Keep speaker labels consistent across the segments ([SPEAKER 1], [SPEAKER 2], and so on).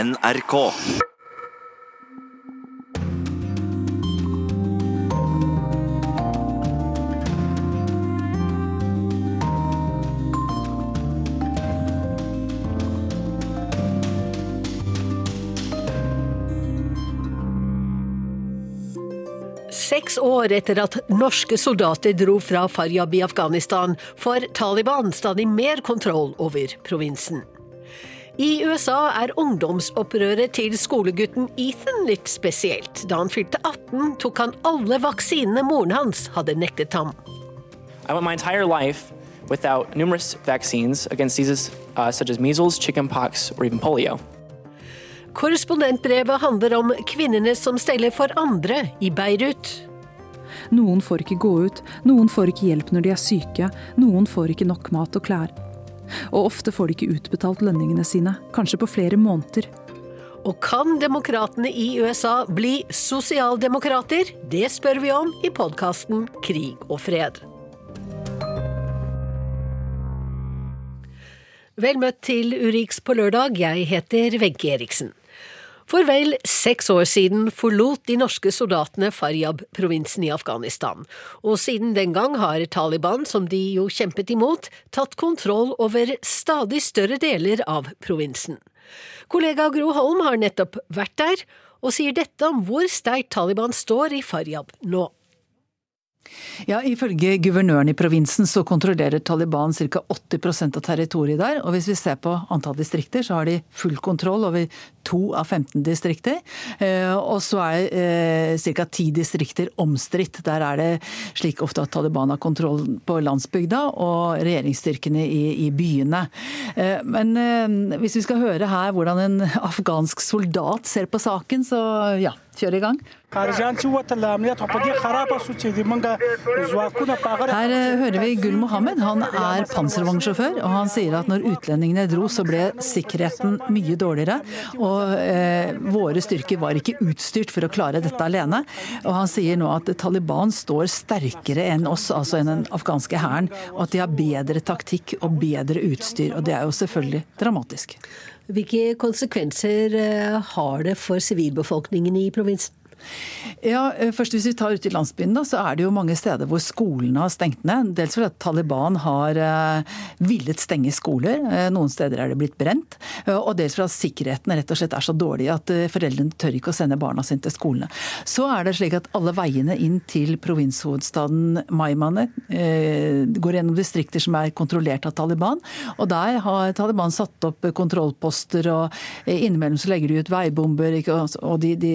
[SPEAKER 1] NRK.
[SPEAKER 2] Seks år etter at norske soldater dro fra Faryab i Afghanistan, får Taliban stadig mer kontroll over provinsen. I USA er ungdomsopprøret til skolegutten Ethan litt spesielt. Da han fylte 18, tok han alle vaksinene moren hans hadde nektet ham.
[SPEAKER 3] I went my entire life without numerous vaccines against diseases uh, such as measles, chickenpox, or even polio.
[SPEAKER 2] Korrespondentbrevet handler om kvinnene som steller for andre i Beirut.
[SPEAKER 4] Noen får ikke gå ut, noen får ikke hjelp når de er syke, noen får ikke nok mat og klær. Og ofte får de ikke utbetalt lønningene sine, kanskje på flere måneder.
[SPEAKER 2] Og kan demokratene i USA bli sosialdemokrater? Det spør vi om i podkasten Krig og fred. Vel møtt til Urix på lørdag, jeg heter Wenche Eriksen. For vel seks år siden forlot de norske soldatene Faryab-provinsen i Afghanistan, og siden den gang har Taliban, som de jo kjempet imot, tatt kontroll over stadig større deler av provinsen. Kollega Gro Holm har nettopp vært der, og sier dette om hvor sterkt Taliban står i Faryab nå.
[SPEAKER 5] Ja, Ifølge guvernøren i provinsen så kontrollerer Taliban ca. 80% av territoriet der. Og hvis vi ser på antall distrikter, så har de full kontroll over to av 15 distrikter. Eh, og så er eh, ca. ti distrikter omstridt. Der er det slik ofte at Taliban har kontroll på landsbygda og regjeringsstyrkene i, i byene. Eh, men hvis vi skal høre her hvordan en afghansk soldat ser på saken, så ja, kjør i gang. Her hører vi Gul Mohammed. Han er panservognsjåfør, og han sier at når utlendingene dro, så ble sikkerheten mye dårligere. Og eh, våre styrker var ikke utstyrt for å klare dette alene. Og han sier nå at Taliban står sterkere enn oss, altså enn den afghanske hæren, og at de har bedre taktikk og bedre utstyr. Og det er jo selvfølgelig dramatisk.
[SPEAKER 2] Hvilke konsekvenser har det for sivilbefolkningen i provinsen?
[SPEAKER 5] Ja, eh, først Hvis vi tar ut i landsbyen, da, så er det jo mange steder hvor skolene har stengt ned. Dels fordi Taliban har uh, villet stenge skoler. Uh, noen steder er det blitt brent. Og dels fordi sikkerheten rett og slett er så dårlig at foreldrene tør ikke å sende barna sine til skolene. Så er det slik at alle veiene inn til provinshovedstaden Maimane går gjennom distrikter som er kontrollert av Taliban. Og der har Taliban satt opp kontrollposter, og innimellom så legger de ut veibomber. Ikke, og de, de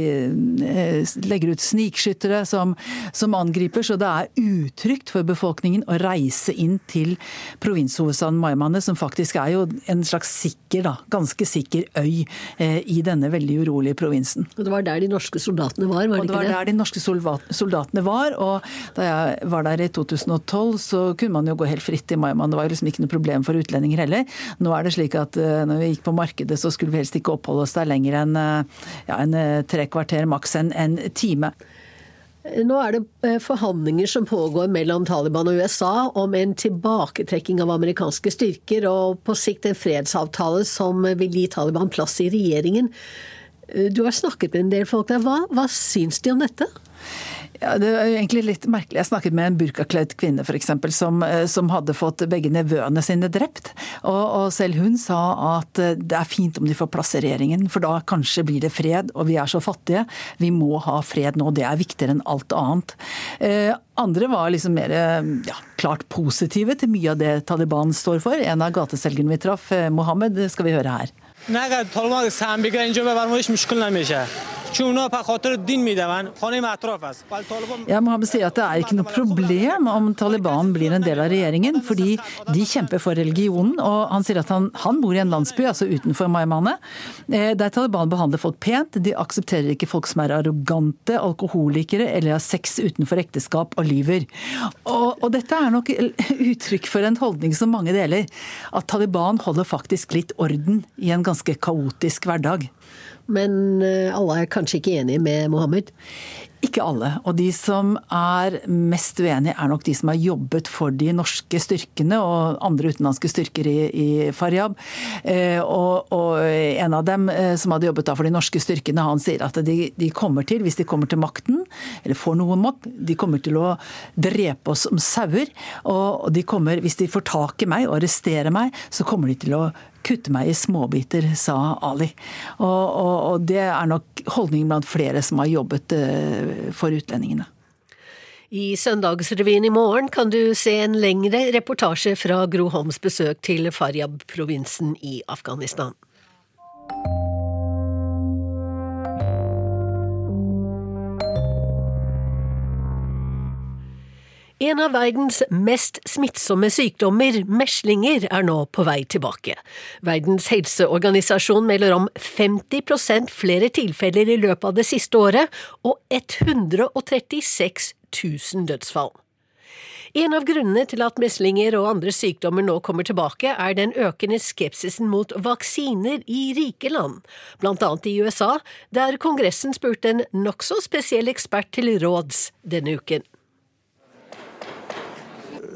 [SPEAKER 5] legger ut snikskyttere som, som, angriper, så det er utrygt for befolkningen å reise inn til provinshovedstaden Maimane, som faktisk er jo en slags sikker, da, ganske sikker øy eh, i denne veldig urolige provinsen.
[SPEAKER 2] Og Det var der de norske soldatene var, var det,
[SPEAKER 5] og det var der de norske soldatene var. Og da jeg var der i 2012, så kunne man jo gå helt fritt i Maimane. Det var liksom ikke noe problem for utlendinger heller. Nå er det slik at eh, når vi gikk på markedet, så skulle vi helst ikke oppholde oss der lenger enn eh, ja, en eh, tre kvarter, maks en, en time.
[SPEAKER 2] Nå er det eh, forhandlinger som pågår mellom Taliban og USA om en tilbaketrekking av amerikanske styrker, og på sikt en fredsavtale som vil gi Taliban plass i regjeringen. Eh, du har snakket med en del folk der. Hva, hva syns de om dette?
[SPEAKER 5] Ja, det er egentlig litt merkelig. Jeg snakket med en burkakledd kvinne for eksempel, som, eh, som hadde fått begge nevøene sine drept. Og, og, selv hun sa at eh, det er fint om de får plass i regjeringen, for da kanskje blir det fred. Og vi er så fattige. Vi må ha fred nå. Det er viktigere enn alt annet. Eh, andre var liksom mer eh, ja, klart positive til mye av det Taliban står for. En av gateselgerne vi traff, Mohammed, skal vi høre her. Ja, Mohammed si at det er ikke noe problem om Taliban blir en del av regjeringen, fordi de kjemper for religionen. Og han sier at han, han bor i en landsby, altså utenfor Maimane, eh, der Taliban behandler folk pent. De aksepterer ikke folk som er arrogante, alkoholikere eller har sex utenfor ekteskap og lyver. Og, og dette er nok uttrykk for en holdning som mange deler, at Taliban holder faktisk litt orden i en ganske kaotisk hverdag.
[SPEAKER 2] Men eh, alle er kanskje ikke enige med Mohammed?
[SPEAKER 5] Ikke alle. Og de som er mest uenige, er nok de som har jobbet for de norske styrkene og andre utenlandske styrker i, i Faryab. Eh, og, og, en av dem eh, som hadde jobbet for de norske styrkene, han sier at de, de, kommer til, hvis de kommer til makten, eller får noen makt, de kommer til å drepe oss som sauer. Og de kommer, hvis de får tak i meg og arresterer meg, så kommer de til å kutte meg i småbiter, sa Ali. Og, og, og det er nok holdningen blant flere som har jobbet uh, for utlendingene.
[SPEAKER 2] I Søndagsrevyen i morgen kan du se en lengre reportasje fra Gro Holms besøk til Faryab-provinsen i Afghanistan. En av verdens mest smittsomme sykdommer, meslinger, er nå på vei tilbake. Verdens helseorganisasjon melder om 50% flere tilfeller i løpet av det siste året, og 136 000 dødsfall. En av grunnene til at meslinger og andre sykdommer nå kommer tilbake, er den økende skepsisen mot vaksiner i rike land, blant annet i USA, der Kongressen spurte en nokså spesiell ekspert til råds denne uken.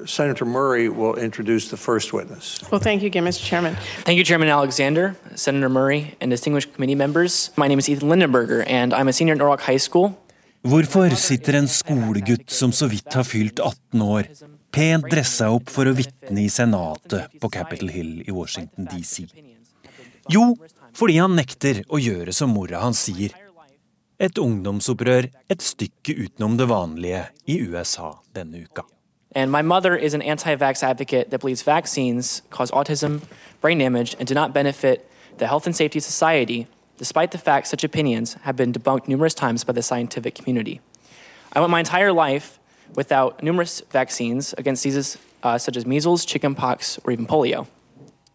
[SPEAKER 1] Senator Murray will introduce the first witness.
[SPEAKER 6] Well, thank you again, Mr. Chairman.
[SPEAKER 3] Thank you, Chairman Alexander, Senator Murray, and distinguished committee members. My name is Ethan Lindenberger, and I'm a senior at Norwalk High School.
[SPEAKER 7] Hvorfor sitter en skolegutt som så vidt har fylt 18 år, pent dressa opp for å vitne i senatet på Capitol Hill i Washington DC? Jo, fordi han nekter å gjøre som mora hans sier. Et ungdomsopprør et stykke utenom det vanlige i USA denne uka.
[SPEAKER 3] And my mother is an anti vax advocate that believes vaccines cause autism, brain damage, and do not benefit the health and safety of society, despite the fact such opinions have been debunked numerous times by the scientific community. I went my entire life without numerous vaccines against diseases uh, such as measles, chickenpox, or even polio.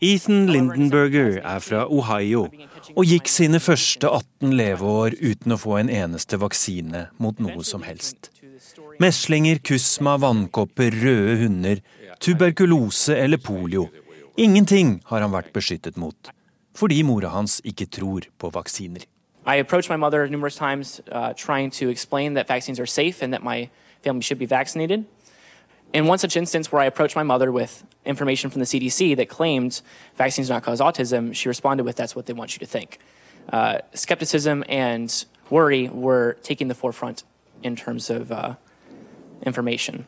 [SPEAKER 7] Ethan Lindenberger er fra Ohio og gikk sine første 18 leveår uten å få en eneste vaksine mot noe som helst. Meslinger, kusma, vannkopper, røde hunder, tuberkulose eller polio. Ingenting har han vært beskyttet mot, fordi mora hans ikke tror på vaksiner.
[SPEAKER 3] I approached my mother numerous uh. In one such instance where I approached my mother with information from the CDC that claimed vaccines do not cause autism, she responded with, That's what they want you to think. Uh, skepticism and worry were taking the forefront in terms of uh, information.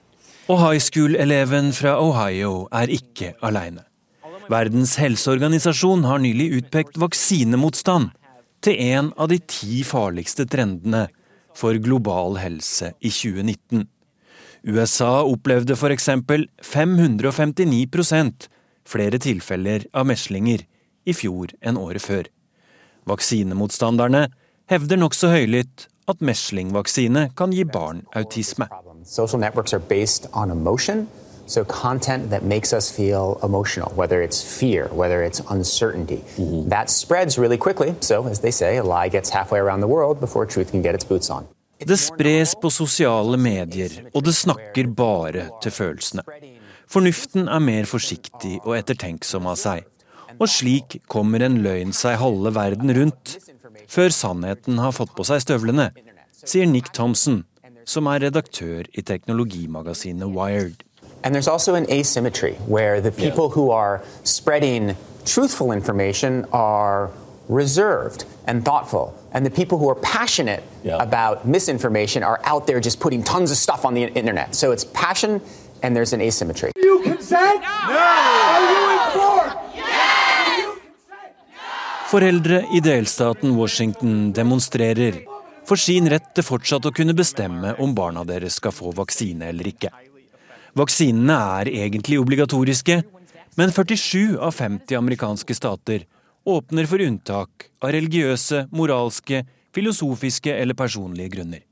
[SPEAKER 7] Og high school-eleven fra Ohio er ikke aleine. Verdens helseorganisasjon har nylig utpekt vaksinemotstand til en av de ti farligste trendene for global helse i 2019. USA opplevde f.eks. 559% flere tilfeller av meslinger i fjor enn året før. Vaksinemotstanderne hevder nokså høylytt at meslingvaksine kan gi barn autisme.
[SPEAKER 8] Social networks are based on emotion. So, content that makes us feel emotional, whether it's fear, whether it's uncertainty, mm -hmm. that spreads really quickly. So, as they say, a lie gets halfway around the world before truth can get its boots on.
[SPEAKER 7] Det spres på sosiale medier, og det snakker bare til følelsene. Fornuften er mer forsiktig og ettertenksom av seg. Og slik kommer en løgn seg halve verden rundt, før sannheten har fått på seg støvlene, sier Nick Thompson, som er redaktør i teknologimagasinet Wired.
[SPEAKER 8] And there's also an asymmetry where the people who are spreading truthful information are reserved and thoughtful. And the people who are passionate yeah. about misinformation are out there just putting tons of stuff on the internet. So it's passion and there's an asymmetry. You consent? No! Are you informed?
[SPEAKER 7] Yes! Foreldre i delstaten Washington demonstrerer for sin rett til fortsatt å kunne bestemme om barna deres skal få vaksine eller ikke. Vaksinene er egentlig obligatoriske, men 47 av 50 amerikanske stater åpner for unntak av religiøse, moralske, filosofiske eller personlige grunner.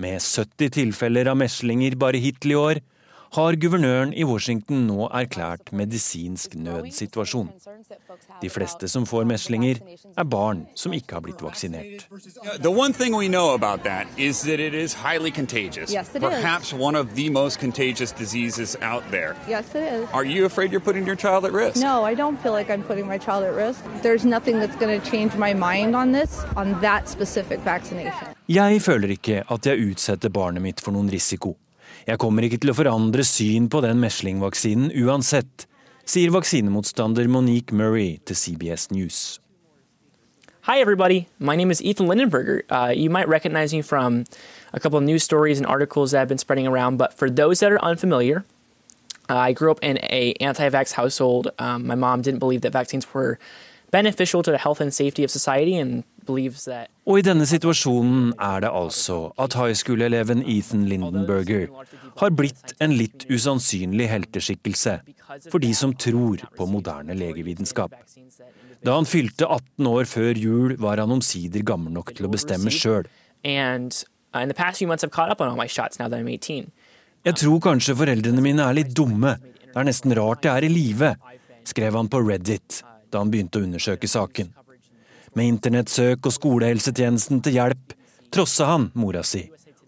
[SPEAKER 7] Med 70 tilfeller av meslinger bare hittil i år har guvernøren i Washington nå erklært medisinsk nødsituasjon. De fleste som får meslinger, er barn som ikke har blitt vaksinert.
[SPEAKER 6] The one thing we know about that is that it is highly contagious.
[SPEAKER 9] Yes, it
[SPEAKER 6] Perhaps one of the most contagious diseases out there.
[SPEAKER 9] Yes, it is.
[SPEAKER 6] Are you afraid you're putting your child at risk?
[SPEAKER 9] No, I don't feel like I'm putting my child at risk. There's nothing that's going to change my mind on this, on that specific vaccination.
[SPEAKER 7] Jeg føler ikke at jeg utsetter barnet mitt for noen risiko. Jeg kommer ikke til å forandre syn på den meslingvaksinen uansett, sier vaksinemotstander Monique Murray til CBS News.
[SPEAKER 3] Hi, everybody. My name is Ethan Lindenberger. Uh, you might recognize me from a couple of news stories and articles that have been spreading around, but for those that are unfamiliar, uh, I grew up in a anti-vax household. Um, my mom didn't believe that vaccines were beneficial to the health and safety of society and
[SPEAKER 7] Og i denne situasjonen er det altså at high school-eleven Ethan Lindenberger har blitt en litt usannsynlig helteskikkelse for de som tror på moderne legevitenskap. Da han fylte 18 år før jul, var han omsider gammel nok til å bestemme sjøl.
[SPEAKER 3] uh, in the past few months I've caught up on all my shots now that I'm 18.
[SPEAKER 7] Jeg tror kanskje foreldrene mine er litt dumme. Det er nesten rart jeg er i live, skrev han på Reddit da han begynte å undersøke saken. Med internettsøk og skolehelsetjenesten til hjelp trossa han mora si,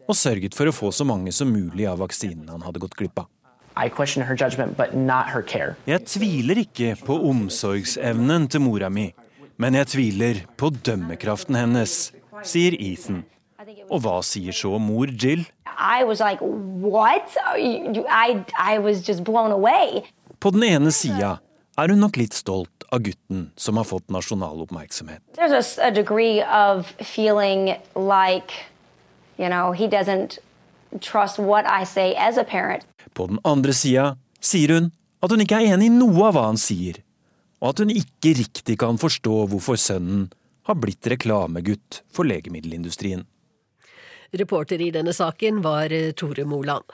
[SPEAKER 7] og sørget for å få så mange som mulig av vaksinen han hadde gått glipp av.
[SPEAKER 3] I question her judgment, but not her care.
[SPEAKER 7] Jeg tviler ikke på omsorgsevnen til mora mi, men jeg tviler på dømmekraften hennes, sier Ethan. Og hva sier så mor Jill?
[SPEAKER 10] Like, what? You- you- I, I was just blown away.
[SPEAKER 7] På den ene sida er hun nok litt stolt av gutten som har fått nasjonal oppmerksomhet.
[SPEAKER 10] There's a a, degree of feeling like, you know, he doesn't trust what I say as a parent.
[SPEAKER 7] På den andre sida sier hun at hun ikke er enig i noe av hva han sier, og at hun ikke riktig kan forstå hvorfor sønnen har blitt reklamegutt for legemiddelindustrien.
[SPEAKER 2] Reporter i denne saken var eh, Tore Moland.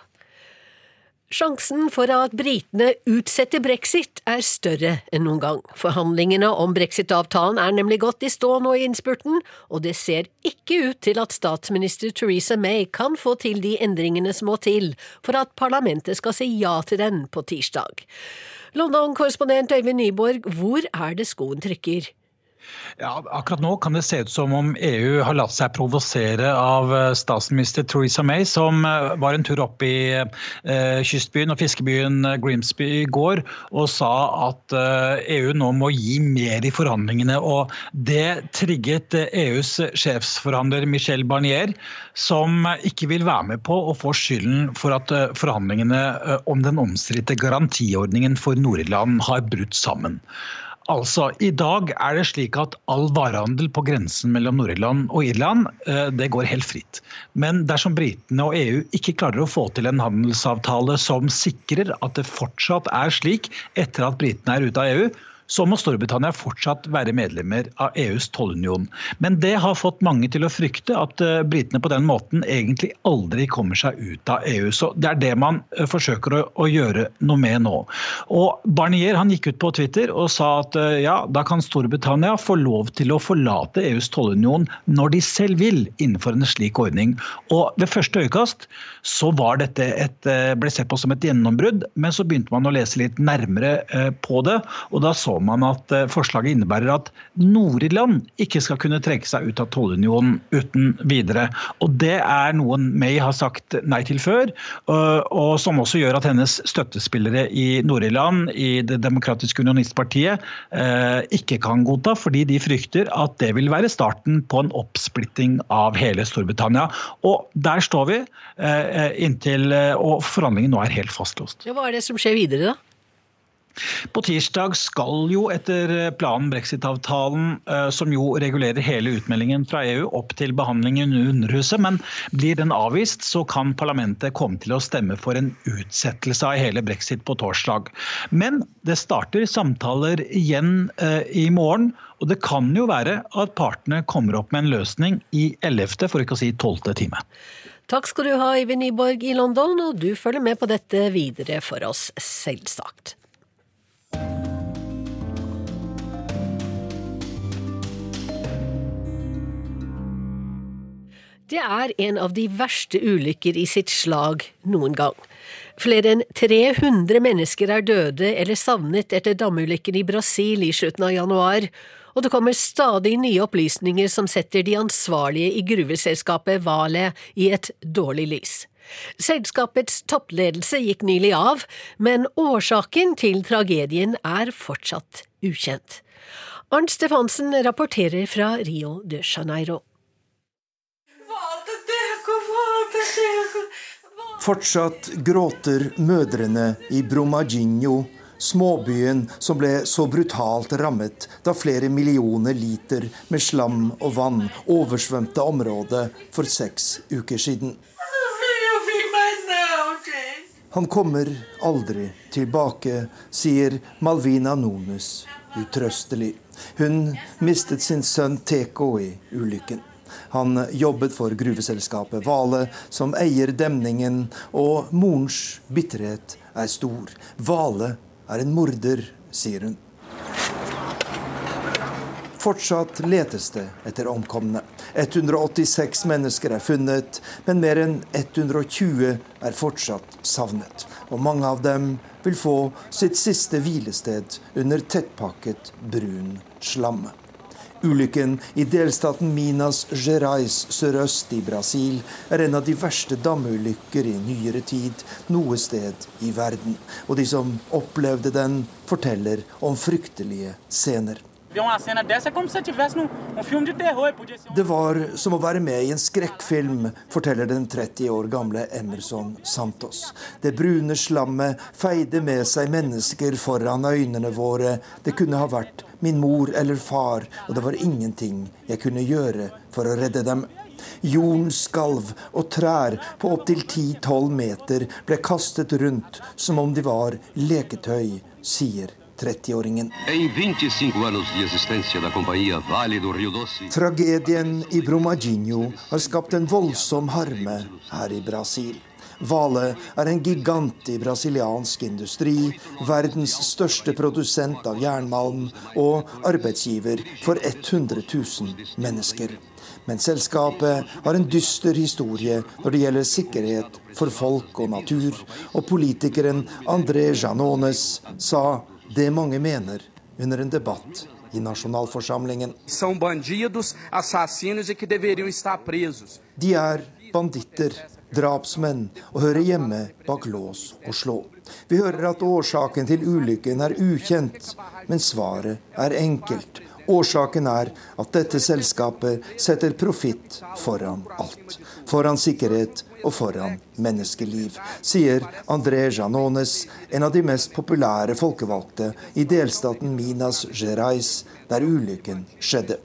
[SPEAKER 2] Sjansen for at britene utsetter brexit er større enn noen gang. Forhandlingene om brexit-avtalen er nemlig godt i stå nå i innspurten, og det ser ikke ut til at statsminister Theresa May kan få til de endringene som må til for at parlamentet skal si ja til den på tirsdag. London-korrespondent Øyvind Nyborg, hvor er det skoen trykker?
[SPEAKER 11] Ja, akkurat nå kan det se ut som om EU har latt seg provosere av eh, statsminister Theresa May, som eh, var en tur opp i eh, kystbyen og fiskebyen eh, Grimsby i går og sa at eh, EU nå må gi mer i forhandlingene. og Det trigget EUs sjefsforhandler Michel Barnier, som ikke vil være med på å få skylden for at forhandlingene om den omstridte garantiordningen for Nord-Irland har brutt sammen. Altså, I dag er det slik at all varehandel på grensen mellom Nord-Irland og Irland eh, det går helt fritt. Men dersom britene og EU ikke klarer å få til en handelsavtale som sikrer at det fortsatt er slik etter at britene er ute av EU, så må Storbritannia fortsatt være medlemmer av EUs tollunion. Men det har fått mange til å frykte at eh, britene på den måten egentlig aldri kommer seg ut av EU. Så Det er det man eh, forsøker å, å gjøre noe med nå. Og Barnier han gikk ut på Twitter og sa at eh, ja, da kan Storbritannia få lov til å forlate EUs tollunion når de selv vil, innenfor en slik ordning. Og Ved første øyekast så var dette et, ble sett på som et gjennombrudd, men så begynte man å lese litt nærmere på det. og da så man at eh, forslaget innebærer at Nord-Irland ikke skal kunne trekke seg ut av tollunionen uten videre. Og Det er noe May har sagt nei til før, og, som også gjør at hennes støttespillere i Nord-Irland, i Det demokratiske unionistpartiet, ikke kan godta, fordi de frykter at det vil være starten på en oppsplitting av hele Storbritannia. Og der står vi inntil og forhandlingene nå er helt fastlåst.
[SPEAKER 2] Ja, hva er det som skjer videre, da?
[SPEAKER 11] På tirsdag skal jo etter planen brexit-avtalen, eh, som jo regulerer hele utmeldingen fra EU, opp til behandling i Underhuset. Men blir den avvist, så kan parlamentet komme til å stemme for en utsettelse av hele brexit på torsdag. Men det starter samtaler igjen eh, i morgen. Og det kan jo være at partene kommer opp med en løsning i 11., for ikke å si 12. time.
[SPEAKER 2] Takk skal du ha, Eivind Nyborg i London, og du følger med på dette videre for oss, selvsagt. Det er en av de verste ulykker i sitt slag noen gang. Flere enn 300 mennesker er døde eller savnet etter damulykken i Brasil i slutten av januar, og det kommer stadig nye opplysninger som setter de ansvarlige i gruveselskapet Vale i et dårlig lys. Selskapets toppledelse gikk nylig av, men årsaken til tragedien er fortsatt ukjent. Arnt Stefansen rapporterer fra Rio de Janeiro.
[SPEAKER 12] Fortsatt gråter mødrene i Brumaginho, småbyen som ble så brutalt rammet da flere millioner liter med slam og vann oversvømte området for seks uker siden. Han kommer aldri tilbake, sier Malvina Nunes utrøstelig. Hun mistet sin sønn Teko i ulykken. Han jobbet for gruveselskapet Vale, som eier demningen, og morens bitterhet er stor. Vale er en morder, sier hun. Fortsatt letes det etter omkomne. 186 mennesker er funnet, men mer enn 120 er fortsatt savnet. Og mange av dem vil få sitt siste hvilested under tettpakket brun slam. Ulykken i delstaten Minas Gerais sørøst i Brasil er en av de verste damulykker i nyere tid noe sted i verden. Og de som opplevde den, forteller om fryktelige scener. Det var som å være med i en skrekkfilm, forteller den 30 år gamle Emerson Santos. Det brune slammet feide med seg mennesker foran øynene våre. Det kunne ha vært min mor eller far, og det var ingenting jeg kunne gjøre for å redde dem. Jorden skalv, og trær på opptil 10-12 meter ble kastet rundt som om de var leketøy, sier 30-åringen. Tragedien i Brumadinho har skapt en voldsom harme her i Brasil. Vale er en gigant i brasiliansk industri, verdens største produsent av jernmalm og arbeidsgiver for 100 000 mennesker. Men selskapet har en dyster historie når det gjelder sikkerhet for folk og natur, og politikeren André Janones sa det mange mener under en debatt i nasjonalforsamlingen. De er banditter, drapsmenn og hører hjemme bak lås og slå. Vi hører at årsaken til ulykken er ukjent, men svaret er enkelt. Årsaken er at dette selskapet setter profitt foran alt. Foran sikkerhet og foran menneskeliv, sier André Janones, en av de mest populære folkevalgte i delstaten Minas Gerais, der ulykken skjedde.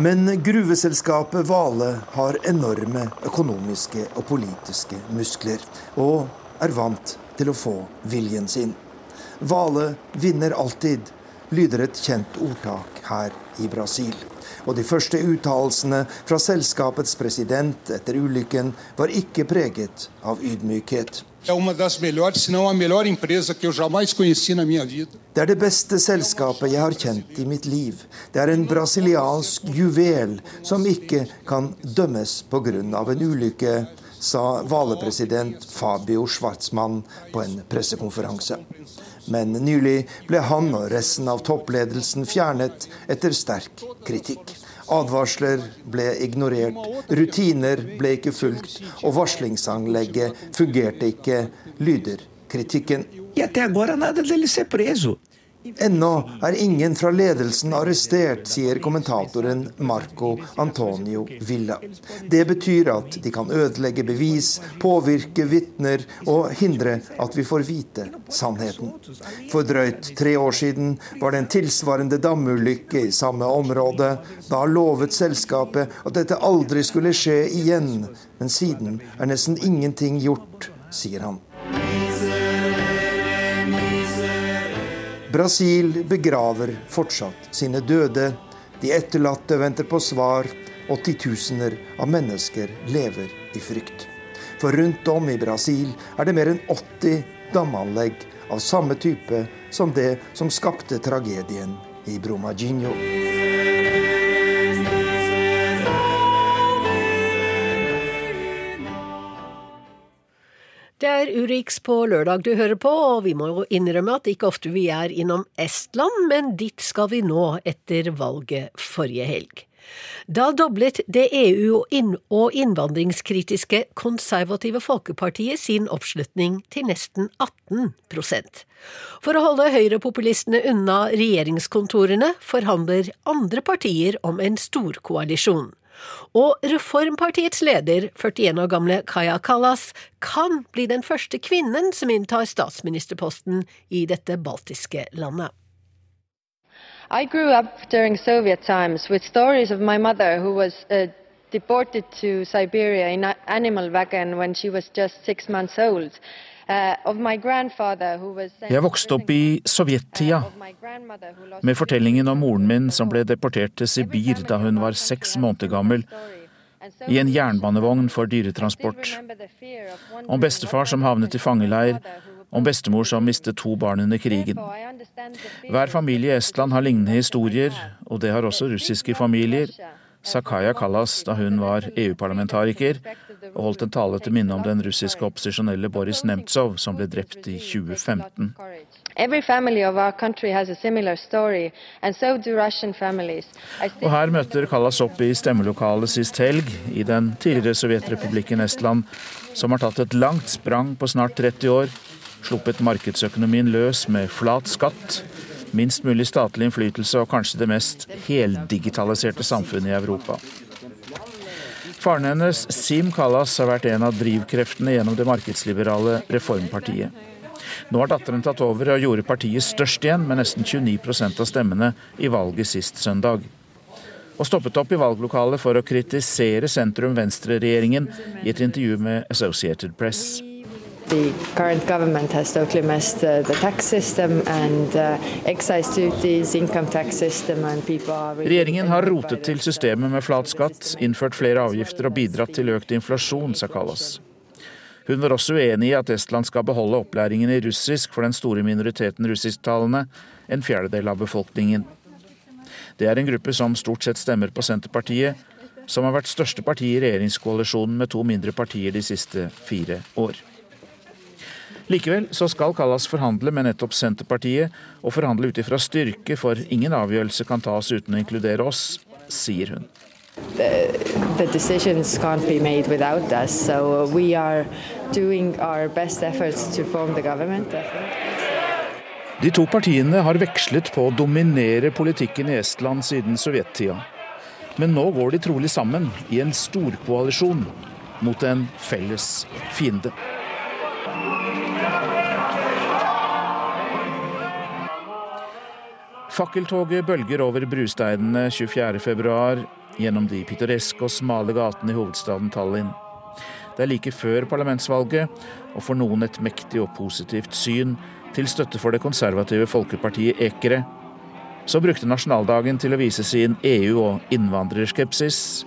[SPEAKER 12] Men gruveselskapet Vale har enorme økonomiske og politiske muskler, og er vant til å få viljen sin. Vale vinner alltid, lyder et kjent ordtak her i Brasil. Og de første uttalelsene fra selskapets president etter ulykken var ikke preget av ydmykhet. Det er det beste selskapet jeg har kjent i mitt liv. Det er en brasiliansk juvel som ikke kan dømmes pga. en ulykke, sa Vale-president Fabio Schwartzmann på en pressekonferanse. Men nylig ble han og resten av toppledelsen fjernet etter sterk kritikk. Advarsler ble ignorert, rutiner ble ikke fulgt, og varslingsanlegget fungerte ikke, lyder kritikken. E até agora nada dele ser preso. Ennå er ingen fra ledelsen arrestert, sier kommentatoren Marco Antonio Villa. Det betyr at de kan ødelegge bevis, påvirke vitner og hindre at vi får vite sannheten. For drøyt tre år siden var det en tilsvarende damulykke i samme område. Da lovet selskapet at dette aldri skulle skje igjen, men siden er nesten ingenting gjort, sier han. Brasil begraver fortsatt sine døde. De etterlatte venter på svar, og titusener av mennesker lever i frykt. For rundt om i Brasil er det mer enn 80 damanlegg av samme type som det som skapte tragedien i Brumadinho.
[SPEAKER 2] Er Urix på lørdag du hører på, og vi må jo innrømme at ikke ofte vi er innom Estland, men dit skal vi nå etter valget forrige helg. Da doblet det EU- og innvandringskritiske Konservative Folkepartiet sin oppslutning til nesten 18% For å holde høyrepopulistene unna regjeringskontorene forhandler andre partier om en storkoalisjon. Og Reformpartiets leder, 41 år gamle Kaja Kallas, kan bli den første kvinnen som inntar statsministerposten i dette baltiske landet.
[SPEAKER 13] I grew up during Soviet times with stories of my mother who was uh, deported to Siberia in an animal wagon when she was just six months old. Uh,
[SPEAKER 14] Jeg vokste opp i sovjettida med fortellingen om moren min som ble deportert til Sibir da hun var seks måneder gammel, i en jernbanevogn for dyretransport. Om bestefar som havnet i fangeleir, om bestemor som mistet to barn under krigen. Hver familie i Estland har lignende historier, og det har også russiske familier, sa Kaja Kallas da hun var EU-parlamentariker og holdt en tale til minne om den russiske opposisjonelle Boris Nemtsov, som ble drept i 2015. Og her møter Kallas opp i stemmelokalet sist helg, i den tidligere sovjetrepublikken Estland, som har tatt et langt sprang på snart 30 år sluppet markedsøkonomien løs med flat skatt, minst mulig statlig innflytelse og kanskje det mest heldigitaliserte samfunnet i Europa. Faren hennes, Sim Kalas, har vært en av drivkreftene gjennom det markedsliberale Reformpartiet. Nå har datteren tatt over og gjorde partiet størst igjen, med nesten 29% av stemmene i valget sist søndag. Og stoppet opp i valglokalet for å kritisere sentrum-venstre-regjeringen i et intervju med Associated Press.
[SPEAKER 13] The current government has totally messed uh, the tax system and uh, excise duties, income tax system and people are
[SPEAKER 14] really Regjeringen har rotet til systemet med flat skatt, innført flere avgifter og bidratt til økt inflasjon, sa Kallas. Hun var også uenig i at Estland skal beholde opplæringen i russisk for den store minoriteten russisktalende, en fjerdedel av befolkningen. Det er en gruppe som stort sett stemmer på Senterpartiet, som har vært største parti i regjeringskoalisjonen med to mindre partier de siste fire år. Likevel så skal Kallas forhandle med nettopp Senterpartiet, og forhandle ut ifra styrke, for ingen avgjørelse kan tas uten å inkludere oss, sier hun.
[SPEAKER 13] The, the decisions can't be made without us, so we are doing our best efforts to form the government.
[SPEAKER 14] De to partiene har vekslet på å dominere politikken i Estland siden sovjettida. Men nå går de trolig sammen i en storkoalisjon mot en felles fiende. Fakkeltoget bølger over brusteinene 24.2 gjennom de pittoreske og smale gatene i hovedstaden Tallinn. Det er like før parlamentsvalget, og for noen et mektig og positivt syn til støtte for det konservative folkepartiet Ekere. Så brukte nasjonaldagen til å vise sin EU- og innvandrerskepsis,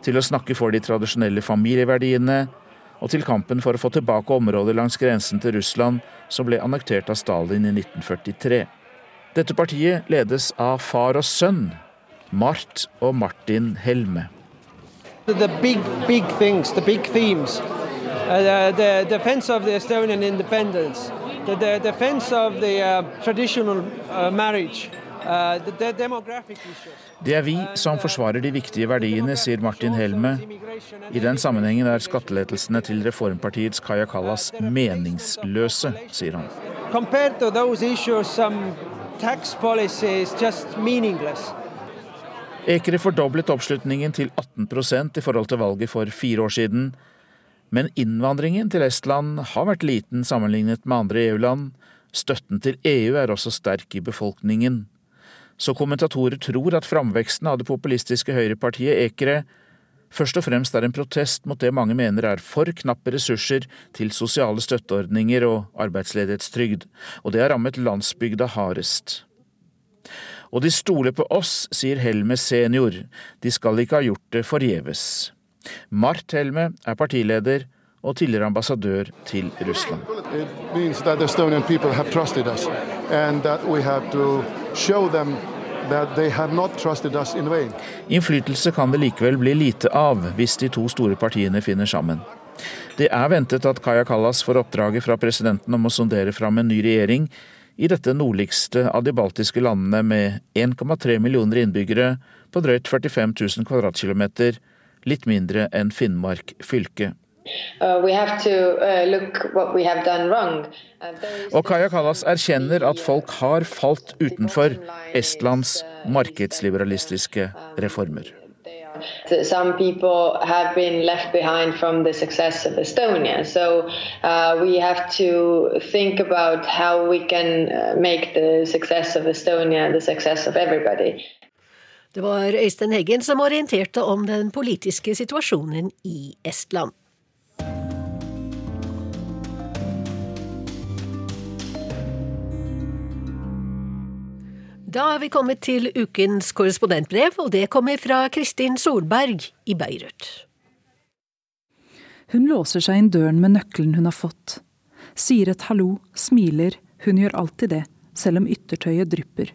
[SPEAKER 14] til å snakke for de tradisjonelle familieverdiene, og til kampen for å få tilbake områder langs grensen til Russland som ble annektert av Stalin i 1943. Dette partiet ledes av far og sønn, Mart og Martin Helme.
[SPEAKER 15] The big, big things, the big themes, uh, the defense of the Estonian independence, the, the defense of the uh, traditional uh, marriage, uh, the, demographic issues.
[SPEAKER 14] Det er vi som forsvarer de viktige verdiene, sier Martin Helme. I den sammenhengen er skattelettelsene til reformpartiets Kaja Kallas meningsløse, sier han.
[SPEAKER 15] Compared to those issues, some tax policy is just meaningless.
[SPEAKER 14] Ekere fordoblet oppslutningen til 18% i forhold til valget for fire år siden. Men innvandringen til Estland har vært liten sammenlignet med andre EU-land. Støtten til EU er også sterk i befolkningen. Så kommentatorer tror at framveksten av det populistiske høyrepartiet Ekere først og fremst er en protest mot det mange mener er for knappe ressurser til sosiale støtteordninger og arbeidsledighetstrygd, og det har rammet landsbygda hardest. Og de stoler på oss, sier Helme senior, de skal ikke ha gjort det forgjeves. Mart Helme er partileder og tidligere ambassadør til Russland.
[SPEAKER 16] Means that the Estonian people have trusted us and that we have to show
[SPEAKER 14] Innflytelse kan det likevel bli lite av hvis de to store partiene finner sammen. Det er ventet at Kaya Kallas får oppdraget fra presidenten om å sondere fram en ny regjering i dette nordligste av de baltiske landene med 1,3 millioner innbyggere på drøyt 45 000 kvadratkilometer, litt mindre enn Finnmark fylke.
[SPEAKER 13] Uh, uh,
[SPEAKER 14] Og Kaja Kallas erkjenner at folk har falt utenfor Estlands markedsliberalistiske reformer.
[SPEAKER 13] Some people have been left behind from the success of Estonia. So uh, we have to think about how we can uh, make the success of Estonia the success of everybody.
[SPEAKER 2] Det var Øystein Heggen som orienterte om den politiske situasjonen i Estland. Da er vi kommet til ukens korrespondentbrev, og det kommer fra Kristin Solberg i Beirut.
[SPEAKER 4] Hun låser seg inn døren med nøkkelen hun har fått. Sier et hallo, smiler, hun gjør alltid det, selv om yttertøyet drypper.